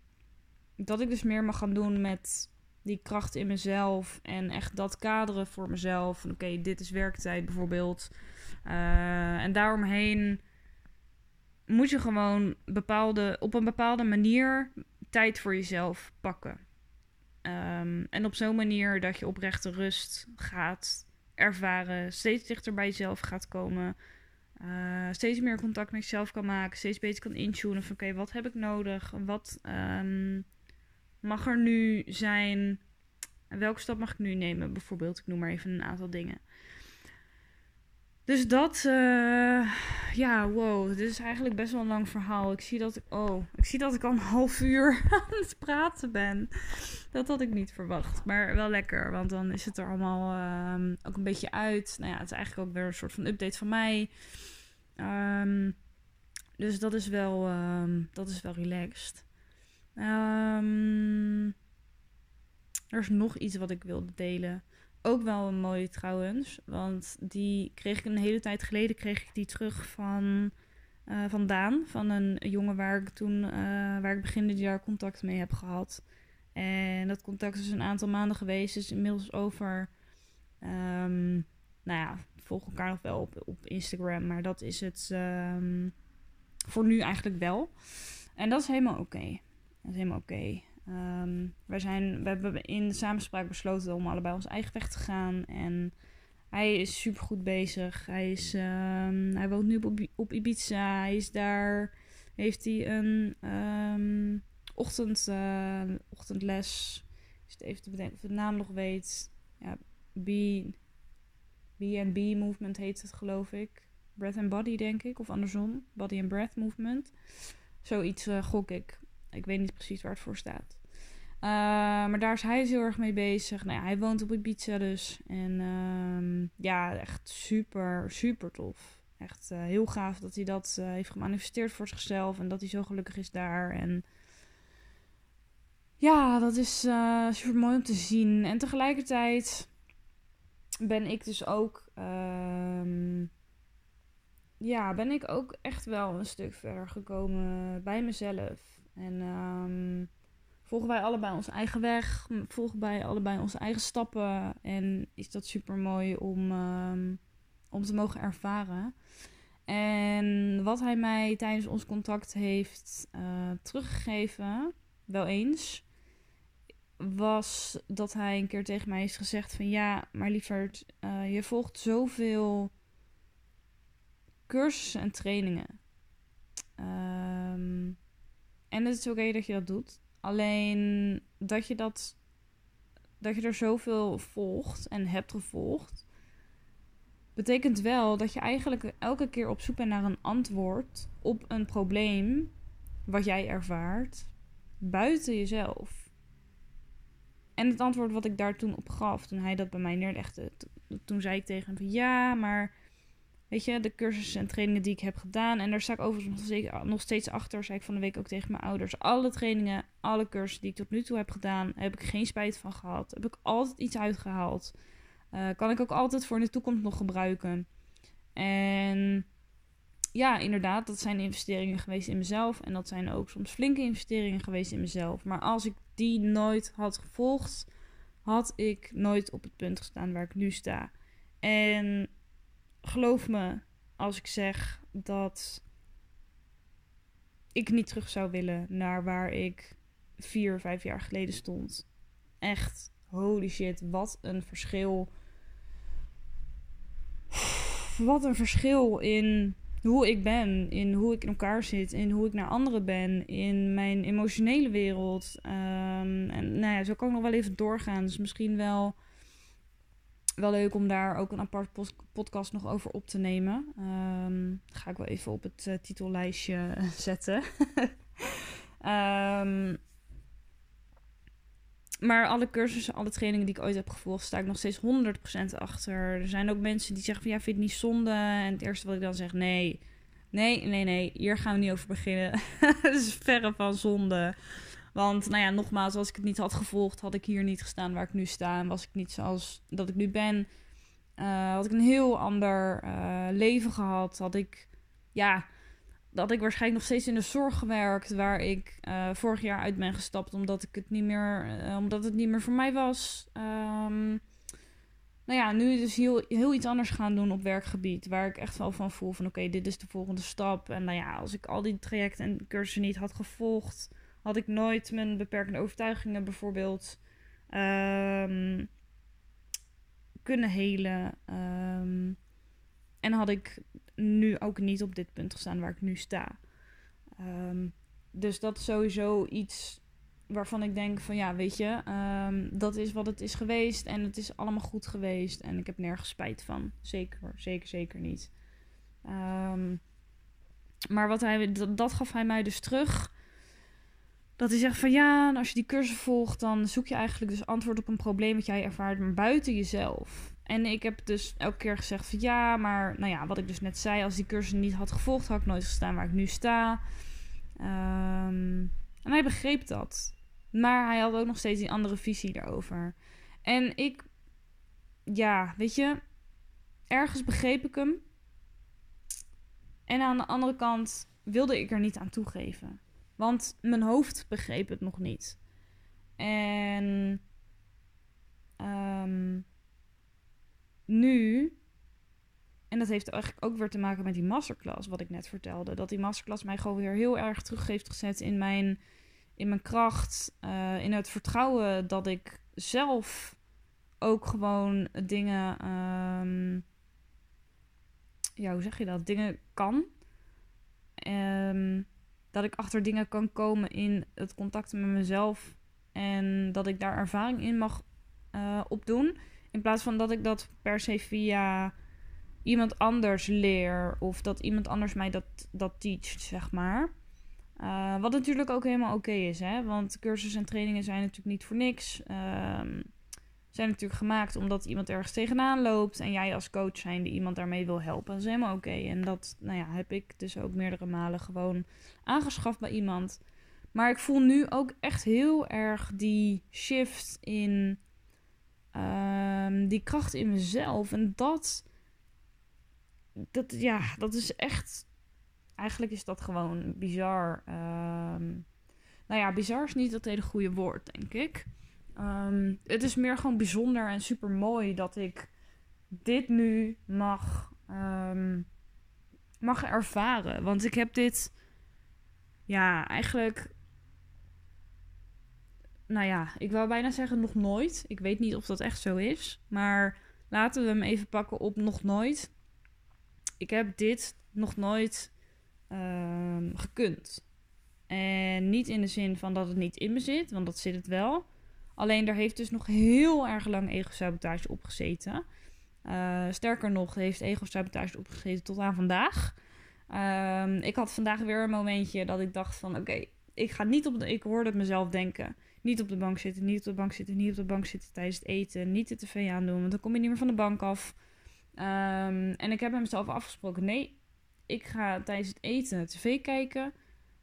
dat ik dus meer mag gaan doen met die kracht in mezelf. En echt dat kaderen voor mezelf. Oké, dit is werktijd bijvoorbeeld. Uh, en daaromheen moet je gewoon bepaalde, op een bepaalde manier tijd voor jezelf pakken. Um, en op zo'n manier dat je oprechte rust gaat ervaren, steeds dichter bij jezelf gaat komen. Uh, steeds meer contact met jezelf kan maken, steeds beter kan intunen van oké, wat heb ik nodig? Wat um, mag er nu zijn? Welke stap mag ik nu nemen? Bijvoorbeeld, ik noem maar even een aantal dingen. Dus dat, uh, ja, wow. Dit is eigenlijk best wel een lang verhaal. Ik zie dat ik, oh, ik zie dat ik al een half uur [LAUGHS] aan het praten ben. Dat had ik niet verwacht. Maar wel lekker, want dan is het er allemaal uh, ook een beetje uit. Nou ja, het is eigenlijk ook weer een soort van update van mij. Um, dus dat is wel, um, dat is wel relaxed. Er is nog iets wat ik wilde delen ook wel een mooie trouwens. Want die kreeg ik een hele tijd geleden kreeg ik die terug van, uh, van Daan. Van een jongen waar ik toen, uh, waar ik begin dit jaar contact mee heb gehad. En dat contact is een aantal maanden geweest. Is inmiddels over. Um, nou ja, volgen elkaar nog wel op, op Instagram. Maar dat is het um, voor nu eigenlijk wel. En dat is helemaal oké. Dat is helemaal oké. Um, wij, zijn, we hebben in de samenspraak besloten om allebei ons eigen weg te gaan. En hij is super goed bezig. Hij, is, um, hij woont nu op, op Ibiza. Hij is daar. Heeft hij een um, ochtend, uh, ochtendles. Is het even te bedenken of ik de naam nog weet. Ja. B&B Movement heet het, geloof ik. Breath and Body, denk ik. Of andersom. Body and Breath Movement. Zoiets uh, gok ik. Ik weet niet precies waar het voor staat. Uh, maar daar is hij dus heel erg mee bezig. Nou ja, hij woont op Ibiza dus. En um, ja, echt super, super tof. Echt uh, heel gaaf dat hij dat uh, heeft gemanifesteerd voor zichzelf. En dat hij zo gelukkig is daar. En ja, dat is super mooi om te zien. En tegelijkertijd ben ik dus ook... Um, ja, ben ik ook echt wel een stuk verder gekomen bij mezelf. En... Um, volgen wij allebei onze eigen weg, volgen wij allebei onze eigen stappen. En is dat super mooi om, um, om te mogen ervaren. En wat hij mij tijdens ons contact heeft uh, teruggegeven, wel eens, was dat hij een keer tegen mij heeft gezegd van ja, maar lieverd, uh, je volgt zoveel cursussen en trainingen. Um, en het is oké dat je dat doet. Alleen dat je dat. Dat je er zoveel volgt en hebt gevolgd. Betekent wel dat je eigenlijk elke keer op zoek bent naar een antwoord op een probleem wat jij ervaart buiten jezelf. En het antwoord wat ik daar toen op gaf, toen hij dat bij mij neerlegde, toen zei ik tegen hem van ja, maar Weet je, de cursussen en trainingen die ik heb gedaan. En daar sta ik overigens nog steeds achter. Zei ik van de week ook tegen mijn ouders. Alle trainingen, alle cursussen die ik tot nu toe heb gedaan, heb ik geen spijt van gehad. Heb ik altijd iets uitgehaald. Uh, kan ik ook altijd voor in de toekomst nog gebruiken. En ja, inderdaad, dat zijn investeringen geweest in mezelf. En dat zijn ook soms flinke investeringen geweest in mezelf. Maar als ik die nooit had gevolgd, had ik nooit op het punt gestaan waar ik nu sta. En geloof me als ik zeg dat ik niet terug zou willen naar waar ik vier, vijf jaar geleden stond. Echt, holy shit, wat een verschil. Wat een verschil in hoe ik ben, in hoe ik in elkaar zit, in hoe ik naar anderen ben, in mijn emotionele wereld. Ehm, en nou ja, zo kan ik nog wel even doorgaan. Dus misschien wel, wel leuk om daar ook een apart podcast nog over op te nemen. Um, ga ik wel even op het uh, titellijstje [LAUGHS] zetten. um, [LAUGHS] maar alle cursussen, alle trainingen die ik ooit heb gevolgd, sta ik nog steeds 100% achter. Er zijn ook mensen die zeggen van ja, vind je het niet zonde? En het eerste wat ik dan zeg, nee, nee, nee, nee, hier gaan we niet over beginnen. [LAUGHS] Het is verre van zonde. Want nou ja, nogmaals, als ik het niet had gevolgd, had ik hier niet gestaan waar ik nu sta. En was ik niet zoals dat ik nu ben. Uh, had ik een heel ander uh, leven gehad. Had ik, ja, dat ik waarschijnlijk nog steeds in de zorg gewerkt, waar ik uh, vorig jaar uit ben gestapt omdat ik het niet meer, uh, omdat het niet meer voor mij was. Um, nou ja, nu dus heel, heel iets anders gaan doen op werkgebied, waar ik echt wel van voel van oké, dit is de volgende stap. En nou ja, als ik al die trajecten en cursussen niet had gevolgd, had ik nooit mijn beperkende overtuigingen bijvoorbeeld um, kunnen helen. Um, en had ik nu ook niet op dit punt gestaan waar ik nu sta. Um, dus dat is sowieso iets waarvan ik denk van ja, weet je, um, dat is wat het is geweest en het is allemaal goed geweest en ik heb nergens spijt van. Zeker, zeker, zeker niet. Um, maar wat hij, dat, dat gaf hij mij dus terug. Dat hij zegt van ja, als je die cursus volgt, dan zoek je eigenlijk dus antwoord op een probleem dat jij ervaart, maar buiten jezelf. En ik heb dus elke keer gezegd van ja, maar nou ja, wat ik dus net zei, als die cursus niet had gevolgd, had ik nooit gestaan waar ik nu sta. Um, en hij begreep dat. Maar hij had ook nog steeds die andere visie daarover. En ik, ja, weet je, ergens begreep ik hem. En aan de andere kant wilde ik er niet aan toegeven. Want mijn hoofd begreep het nog niet. En um, nu, en dat heeft eigenlijk ook weer te maken met die masterclass, wat ik net vertelde. Dat die masterclass mij gewoon weer heel erg terug heeft gezet in mijn, in mijn kracht. Uh, in het vertrouwen dat ik zelf ook gewoon dingen. Um, ja, hoe zeg je dat? Dingen kan. Um, dat ik achter dingen kan komen in het contact met mezelf. En dat ik daar ervaring in mag uh, opdoen. In plaats van dat ik dat per se via iemand anders leer. Of dat iemand anders mij dat, dat teacht, zeg maar. Uh, wat natuurlijk ook helemaal oké is, hè. Want cursussen en trainingen zijn natuurlijk niet voor niks. Um, zijn natuurlijk gemaakt omdat iemand ergens tegenaan loopt. En jij als coach zijn die iemand daarmee wil helpen. Dat is helemaal oké. En dat nou ja, heb ik dus ook meerdere malen gewoon aangeschaft bij iemand. Maar ik voel nu ook echt heel erg die shift in Um, die kracht in mezelf. En dat, dat, ja, dat is echt. Eigenlijk is dat gewoon bizar. Um, nou ja, bizar is niet het hele goede woord, denk ik. Um, het is meer gewoon bijzonder en super mooi dat ik dit nu mag, mag ervaren. Want ik heb dit, ja, eigenlijk nou ja, ik wou bijna zeggen nog nooit. Ik weet niet of dat echt zo is. Maar laten we hem even pakken op nog nooit. Ik heb dit nog nooit um, gekund. En niet in de zin van dat het niet in me zit, want dat zit het wel. Alleen er heeft dus nog heel erg lang ego-sabotage opgezeten. Uh, sterker nog, heeft ego-sabotage opgezeten tot aan vandaag. Um, ik had vandaag weer een momentje dat ik dacht van... oké, ik ga niet op de... Ik hoorde het mezelf denken niet op de bank zitten, niet op de bank zitten, niet op de bank zitten tijdens het eten. Niet de tv aandoen, want dan kom je niet meer van de bank af. Um, en ik heb met mezelf afgesproken, nee, ik ga tijdens het eten tv kijken.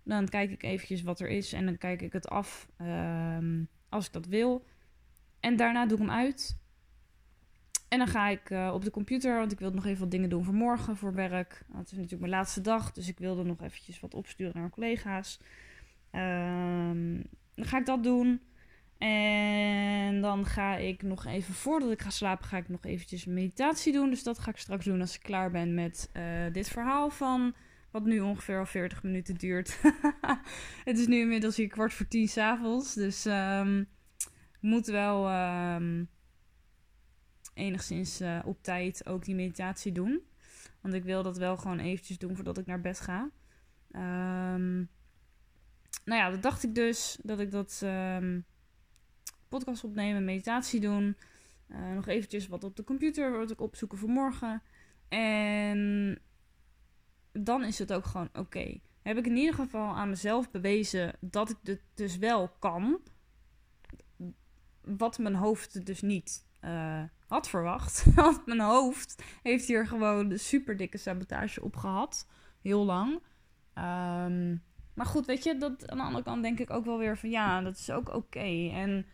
Dan kijk ik eventjes wat er is en dan kijk ik het af um, als ik dat wil. En daarna doe ik hem uit. En dan ga ik uh, op de computer, want ik wil nog even wat dingen doen voor morgen, voor werk. Het is natuurlijk mijn laatste dag, dus ik wilde nog eventjes wat opsturen naar mijn collega's. Um, dan ga ik dat doen. En dan ga ik nog even, voordat ik ga slapen, ga ik nog eventjes meditatie doen. Dus dat ga ik straks doen als ik klaar ben met uh, dit verhaal van... Wat nu ongeveer al 40 minuten duurt. [LAUGHS] het is nu inmiddels hier kwart voor tien s'avonds. Dus um, moet wel um, enigszins uh, op tijd ook die meditatie doen. Want ik wil dat wel gewoon eventjes doen voordat ik naar bed ga. Ehm, nou ja, dat dacht ik dus. Dat ik dat um, podcast opnemen, meditatie doen. Uh, nog eventjes wat op de computer wat ik opzoeken voor morgen. En dan is het ook gewoon oké. Heb ik in ieder geval aan mezelf bewezen dat ik het dus wel kan. Wat mijn hoofd dus niet uh, had verwacht. [LAUGHS] Want mijn hoofd heeft hier gewoon de super dikke sabotage op gehad. Heel lang. Um, maar goed, weet je, dat, aan de andere kant denk ik ook wel weer van ja, dat is ook oké. En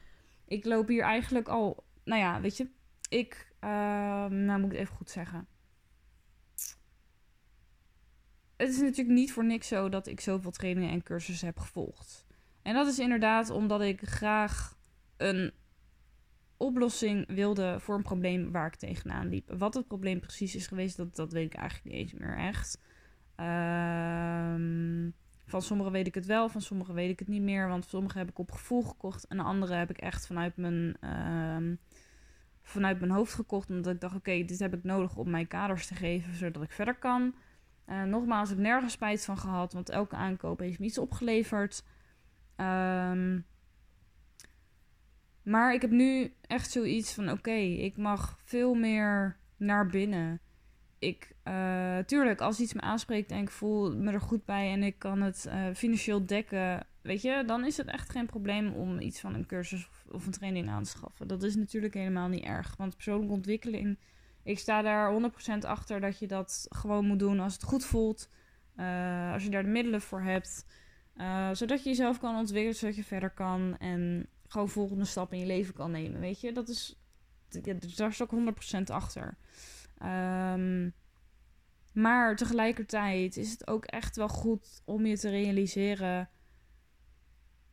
ik loop hier eigenlijk al, nou ja, weet je, ik, uh, nou moet ik het even goed zeggen. Het is natuurlijk niet voor niks zo dat ik zoveel trainingen en cursussen heb gevolgd. En dat is inderdaad omdat ik graag een oplossing wilde voor een probleem waar ik tegenaan liep. Wat het probleem precies is geweest, dat, dat weet ik eigenlijk niet eens meer echt. Ehm, van sommige weet ik het wel, van sommige weet ik het niet meer. Want sommige heb ik op gevoel gekocht en de andere heb ik echt vanuit mijn, ehm, vanuit mijn hoofd gekocht. Omdat ik dacht, oké, dit heb ik nodig om mijn kaders te geven, zodat ik verder kan. Uh, nogmaals, ik heb nergens spijt van gehad, want elke aankoop heeft me iets opgeleverd. Um, maar ik heb nu echt zoiets van: oké, ik mag veel meer naar binnen. Ik, uh, tuurlijk, als iets me aanspreekt en ik voel me er goed bij en ik kan het uh, financieel dekken, weet je, dan is het echt geen probleem om iets van een cursus of een training aan te schaffen. Dat is natuurlijk helemaal niet erg. Want persoonlijke ontwikkeling, ik sta daar 100% achter dat je dat gewoon moet doen als het goed voelt. Uh, als je daar de middelen voor hebt. zodat je jezelf kan ontwikkelen, zodat je verder kan. En gewoon volgende stap in je leven kan nemen. Weet je, dat is. Daar sta ik 100% achter. Um, maar tegelijkertijd is het ook echt wel goed om je te realiseren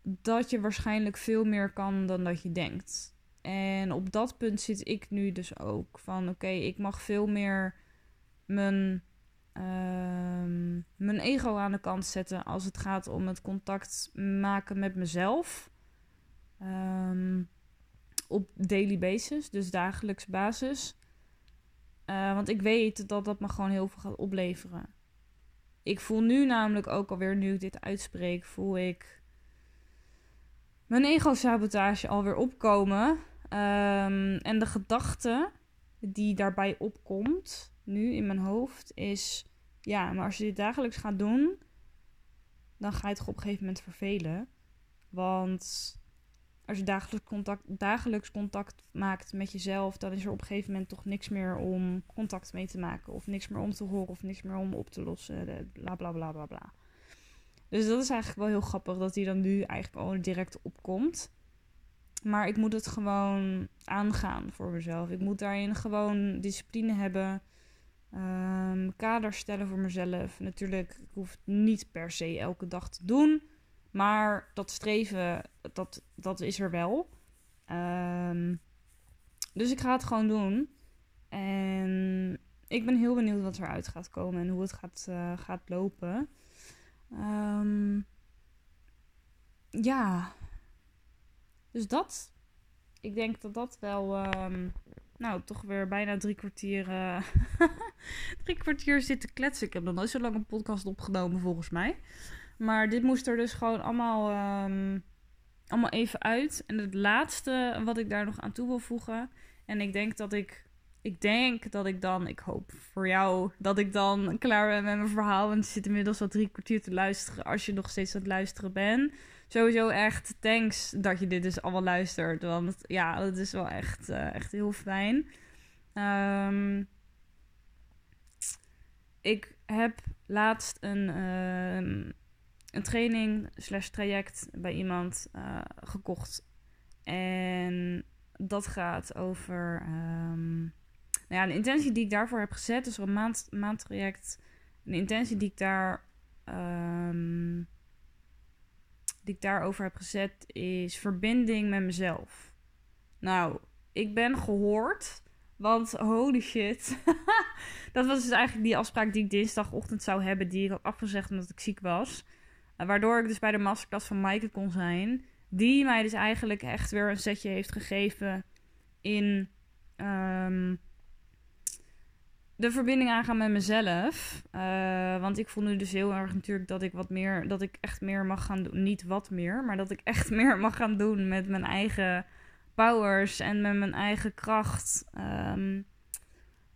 dat je waarschijnlijk veel meer kan dan dat je denkt. En op dat punt zit ik nu dus ook. Van oké, ik mag veel meer mijn, uh, mijn ego aan de kant zetten als het gaat om het contact maken met mezelf. Um, op daily basis, dus dagelijks basis. Uh, want ik weet dat dat me gewoon heel veel gaat opleveren. Ik voel nu namelijk ook alweer, nu ik dit uitspreek, voel ik mijn ego-sabotage alweer opkomen. Um, en de gedachte die daarbij opkomt, nu in mijn hoofd, is: ja, maar als je dit dagelijks gaat doen, dan ga je toch op een gegeven moment vervelen. Want als je dagelijks contact, dagelijks contact maakt met jezelf, dan is er op een gegeven moment toch niks meer om contact mee te maken. Of niks meer om te horen, of niks meer om op te lossen. Bla bla bla bla bla. Dus dat is eigenlijk wel heel grappig dat hij dan nu eigenlijk al direct opkomt. Maar ik moet het gewoon aangaan voor mezelf. Ik moet daarin gewoon discipline hebben. Um, kaders stellen voor mezelf. Natuurlijk, ik hoef het niet per se elke dag te doen. Maar dat streven, dat, dat is er wel. Um, dus ik ga het gewoon doen. En ik ben heel benieuwd wat eruit gaat komen en hoe het gaat, uh, gaat lopen. Um, ja. Dus dat. Ik denk dat dat wel. Um, nou, toch weer bijna drie kwartier. Uh, [LAUGHS] drie kwartier zitten kletsen. Ik heb nog nooit zo lang een podcast opgenomen, volgens mij. Maar dit moest er dus gewoon allemaal, um, allemaal even uit. En het laatste wat ik daar nog aan toe wil voegen. En ik denk dat ik. Ik denk dat ik dan, ik hoop voor jou, dat ik dan klaar ben met mijn verhaal. Want je zit inmiddels al drie kwartier te luisteren. Als je nog steeds aan het luisteren bent. Sowieso echt thanks dat je dit dus allemaal luistert. Want ja, dat is wel echt, uh, echt heel fijn. Um, ik heb laatst een, uh, een training slash traject bij iemand uh, gekocht. En dat gaat over. Um, nou ja, de intentie die ik daarvoor heb gezet, dus een maand, maandtraject. De intentie die ik daar. Um, die ik daarover heb gezet is verbinding met mezelf. Nou, ik ben gehoord. Want holy shit. [LAUGHS] dat was dus eigenlijk die afspraak die ik dinsdagochtend zou hebben. Die ik had afgezegd omdat ik ziek was. Waardoor ik dus bij de masterclass van Maaike kon zijn. Die mij dus eigenlijk echt weer een setje heeft gegeven in. Um, de verbinding aangaan met mezelf. Uh, want ik voel nu dus heel erg natuurlijk dat ik wat meer, dat ik echt meer mag gaan doen. Niet wat meer, maar dat ik echt [LAUGHS] meer mag gaan doen met mijn eigen powers en met mijn eigen kracht. Um,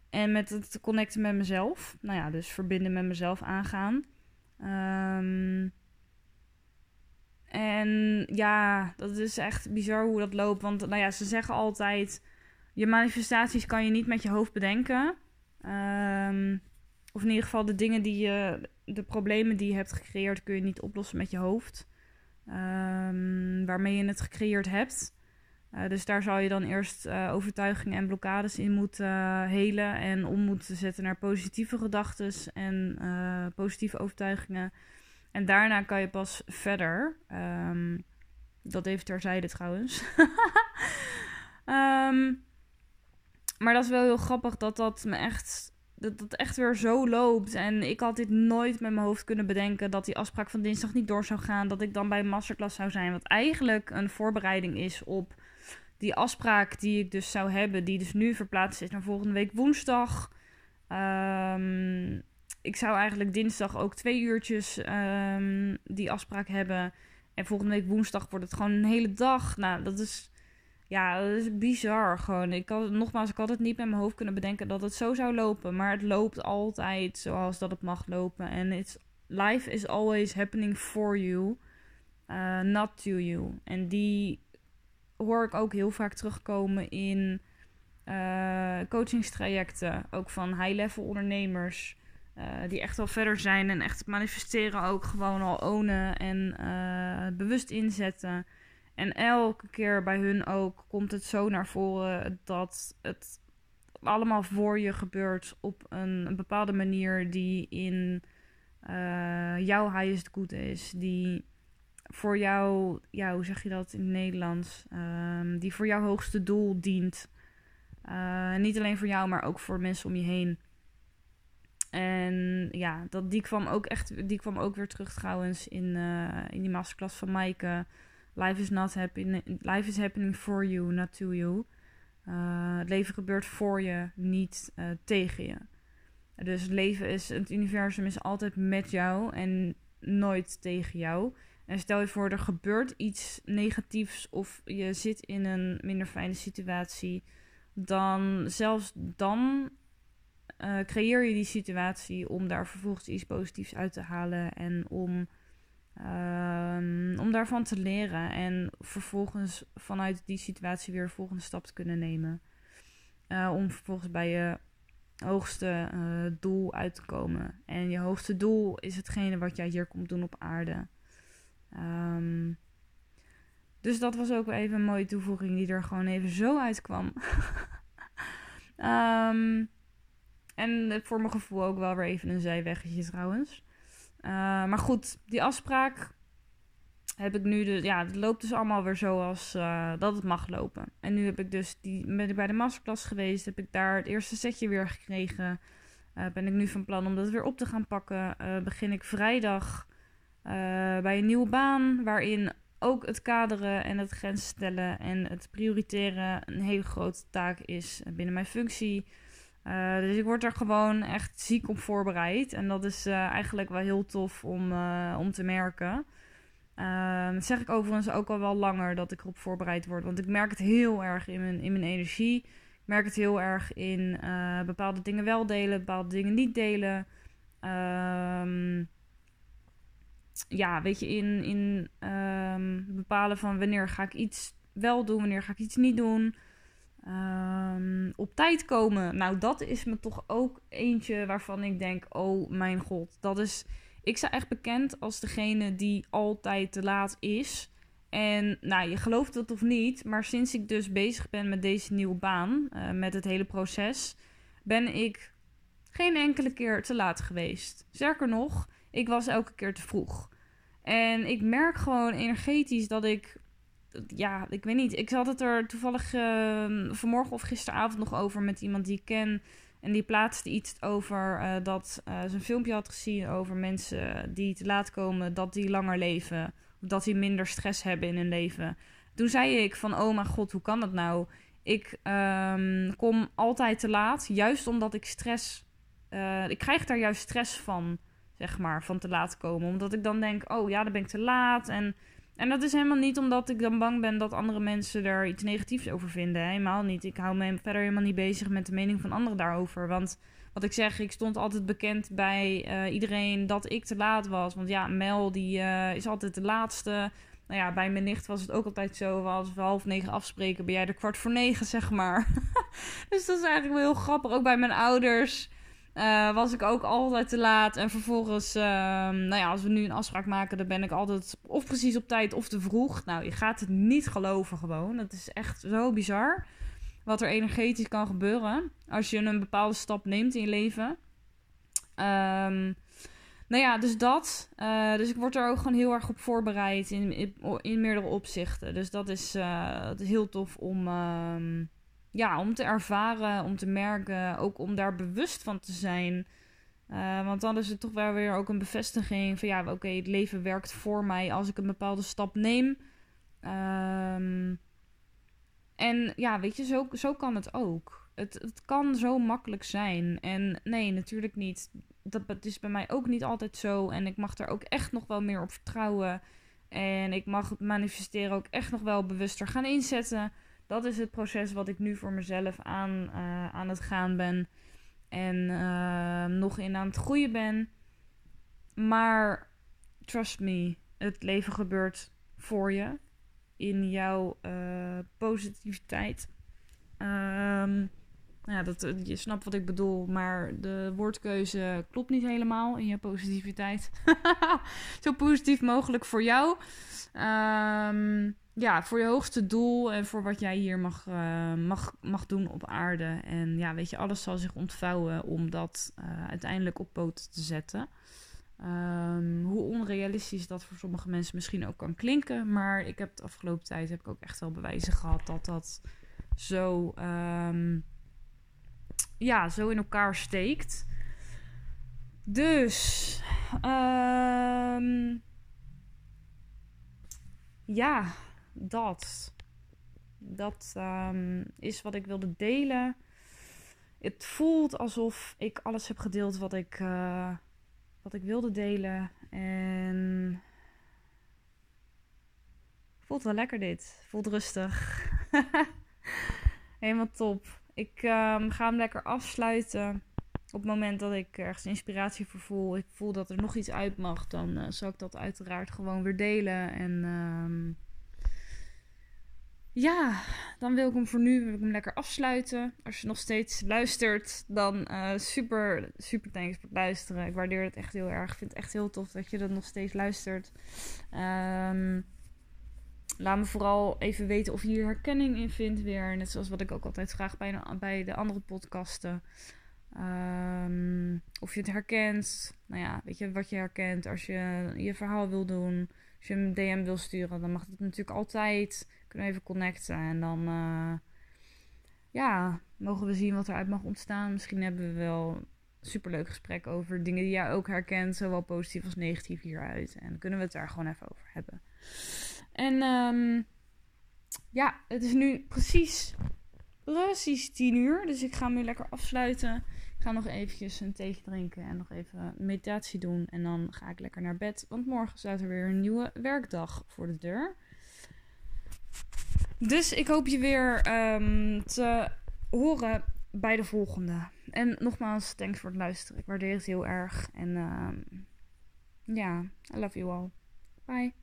en met het connecten met mezelf. Nou ja, dus verbinden met mezelf aangaan. Um, en ja, dat is echt bizar hoe dat loopt. Want nou ja, ze zeggen altijd: je manifestaties kan je niet met je hoofd bedenken. Um, of in ieder geval de dingen die je, de problemen die je hebt gecreëerd, kun je niet oplossen met je hoofd. Um, waarmee je het gecreëerd hebt. Uh, dus daar zal je dan eerst uh, overtuigingen en blokkades in moeten uh, helen en om moeten zetten naar positieve gedachten en positieve overtuigingen. En daarna kan je pas verder. Um, dat even terzijde trouwens. um, [LAUGHS] maar dat is wel heel grappig dat dat me echt. Dat dat echt weer zo loopt. En ik had dit nooit met mijn hoofd kunnen bedenken. Dat die afspraak van dinsdag niet door zou gaan. Dat ik dan bij een masterclass zou zijn. Wat eigenlijk een voorbereiding is op die afspraak die ik dus zou hebben. Die dus nu verplaatst is naar volgende week woensdag. Um, ik zou eigenlijk dinsdag ook twee uurtjes um, die afspraak hebben. En volgende week woensdag wordt het gewoon een hele dag. Nou, dat is. Ja, dat is bizar gewoon. Ik had, nogmaals, ik had het niet met mijn hoofd kunnen bedenken dat het zo zou lopen. Maar het loopt altijd zoals dat het mag lopen. En it's, life is always happening for you, uh, not to you. En die hoor ik ook heel vaak terugkomen in uh, coachingstrajecten. Ook van high-level ondernemers. Uh, die echt al verder zijn en echt manifesteren ook gewoon al ownen en uh, bewust inzetten. En elke keer bij hun ook komt het zo naar voren dat het allemaal voor je gebeurt op een, bepaalde manier die in uh, jouw highest good is. Die voor jou, ja, hoe zeg je dat in het Nederlands? Um, die voor jouw hoogste doel dient. niet alleen voor jou, maar ook voor mensen om je heen. En ja, dat, die, kwam ook echt, die kwam ook weer terug trouwens in, uh, in die masterclass van Maaike. Life is, not happening, life is happening for you, not to you. Uh, het leven gebeurt voor je, niet uh, tegen je. Dus het leven is, het universum is altijd met jou en nooit tegen jou. En stel je voor, er gebeurt iets negatiefs of je zit in een minder fijne situatie. Dan zelfs dan uh, creëer je die situatie om daar vervolgens iets positiefs uit te halen en om, uh, om daarvan te leren en vervolgens vanuit die situatie weer de volgende stap te kunnen nemen. Uh, om vervolgens bij je hoogste uh, doel uit te komen. En je hoogste doel is hetgene wat jij hier komt doen op aarde. Um, dus dat was ook even een mooie toevoeging die er gewoon even zo uitkwam. um, [LAUGHS] En voor mijn gevoel ook wel weer even een zijweggetje trouwens. Uh, maar goed, die afspraak heb ik nu... De, ja, het loopt dus allemaal weer zoals uh, dat het mag lopen. En nu heb ik dus die, ben ik bij de masterclass geweest. Heb ik daar het eerste setje weer gekregen. Ben ik nu van plan om dat weer op te gaan pakken. begin ik vrijdag bij een nieuwe baan. Waarin ook het kaderen en het grenzen stellen en het prioriteren een hele grote taak is binnen mijn functie. Uh, dus ik word er gewoon echt ziek op voorbereid. En dat is uh, eigenlijk wel heel tof om, uh, om te merken. dat zeg ik overigens ook al wel langer dat ik erop voorbereid word. Want ik merk het heel erg in mijn, in mijn energie. Ik merk het heel erg in bepaalde dingen wel delen, bepaalde dingen niet delen. Um, ja, weet je, in, in um, bepalen van wanneer ga ik iets wel doen, wanneer ga ik iets niet doen. Um, op tijd komen. Nou, dat is me toch ook eentje waarvan ik denk: oh mijn god, dat is. Ik sta echt bekend als degene die altijd te laat is. En nou, je gelooft het of niet, maar sinds ik dus bezig ben met deze nieuwe baan, uh, met het hele proces, ben ik geen enkele keer te laat geweest. Sterker nog, ik was elke keer te vroeg. En ik merk gewoon energetisch dat ik ja, ik weet niet. Ik had het er toevallig uh, vanmorgen of gisteravond nog over met iemand die ik ken. En die plaatste iets over uh, dat uh, ze een filmpje had gezien over mensen die te laat komen, dat die langer leven. Dat die minder stress hebben in hun leven. Toen zei ik van, oh mijn god, hoe kan dat nou? Ik um, kom altijd te laat, juist omdat ik stress eh, ik krijg daar juist stress van, zeg maar, van te laat komen. Omdat ik dan denk, oh ja, dan ben ik te laat. En, en dat is helemaal niet omdat ik dan bang ben dat andere mensen er iets negatiefs over vinden. Helemaal niet. Ik hou me verder helemaal niet bezig met de mening van anderen daarover. Want wat ik zeg, ik stond altijd bekend bij eh, iedereen dat ik te laat was. Want ja, Mel die uh, is altijd de laatste. Nou ja, bij mijn nicht was het ook altijd zo. Als we half negen afspreken, ben jij er kwart voor negen, zeg maar. [LAUGHS] dus dat is eigenlijk wel heel grappig. Ook bij mijn ouders uh, was ik ook altijd te laat. En vervolgens, uh, nou ja, als we nu een afspraak maken, dan ben ik altijd of precies op tijd of te vroeg. Nou, je gaat het niet geloven gewoon. Het is echt zo bizar wat er energetisch kan gebeuren als je een bepaalde stap neemt in je leven. Um, nou ja, dus dat. Uh, dus ik word er ook gewoon heel erg op voorbereid in, in, meerdere opzichten. Dus dat is, uh, dat heel tof om, uh, ja, om te ervaren, om te merken. Ook om daar bewust van te zijn. Uh, want dan is het toch wel weer ook een bevestiging van ja, oké, het leven werkt voor mij als ik een bepaalde stap neem. Um, en ja, weet je, zo, zo kan het ook. Het, het kan zo makkelijk zijn. En nee, natuurlijk niet. Dat is bij mij ook niet altijd zo. En ik mag er ook echt nog wel meer op vertrouwen. En ik mag het manifesteren ook echt nog wel bewuster gaan inzetten. Dat is het proces wat ik nu voor mezelf aan, uh, aan het gaan ben. En uh, nog in aan het groeien ben. Maar trust me, het leven gebeurt voor je in jouw uh, positiviteit. Um, ja, dat, eh, je snapt wat ik bedoel, maar de woordkeuze klopt niet helemaal in je positiviteit. [LAUGHS] Zo positief mogelijk voor jou. Um, ja, voor je hoogste doel en voor wat jij hier mag, uh, mag, mag doen op aarde. En ja, weet je, alles zal zich ontvouwen om dat uh, uiteindelijk op poten te zetten. Um, hoe onrealistisch dat voor sommige mensen misschien ook kan klinken. Maar ik heb de afgelopen tijd heb ik ook echt wel bewijzen gehad dat dat zo, um, ja, zo in elkaar steekt. Dus, um, ja, dat. Dat is wat ik wilde delen. Het voelt alsof ik alles heb gedeeld wat ik. Uh, wat ik wilde delen. En voelt wel lekker dit. Voelt rustig. [LAUGHS] Helemaal top. Ik um, ga hem lekker afsluiten. Op het moment dat ik ergens inspiratie voor voel, ik voel dat er nog iets uit mag, dan uh, zal ik dat uiteraard gewoon weer delen. En um, ja, dan wil ik hem voor nu wil ik hem lekker afsluiten. Als je nog steeds luistert, dan uh, super, super thanks voor het luisteren. Ik waardeer het echt heel erg. Ik vind het echt heel tof dat je dat nog steeds luistert. Um, laat me vooral even weten of je hier herkenning in vindt weer. Net zoals wat ik ook altijd vraag bij bij de andere podcasten. Um, of je het herkent. Nou ja, weet je wat je herkent. Als je je verhaal wil doen. Als je een DM wil sturen, dan mag het natuurlijk altijd kunnen we even connecten. En dan uh, ja, mogen we zien wat eruit mag ontstaan. Misschien hebben we wel een superleuk gesprek over dingen die jij ook herkent. Zowel positief als negatief hieruit. En kunnen we het daar gewoon even over hebben. En um, ja, het is nu precies, precies 10 uur. Dus ik ga hem nu lekker afsluiten. Ga nog eventjes een theetje drinken en nog even meditatie doen. En dan ga ik lekker naar bed. Want morgen staat er weer een nieuwe werkdag voor de deur. Dus ik hoop je weer um, te horen bij de volgende. En nogmaals, thanks voor het luisteren. Ik waardeer het heel erg. En um, ja, I love you all. Bye.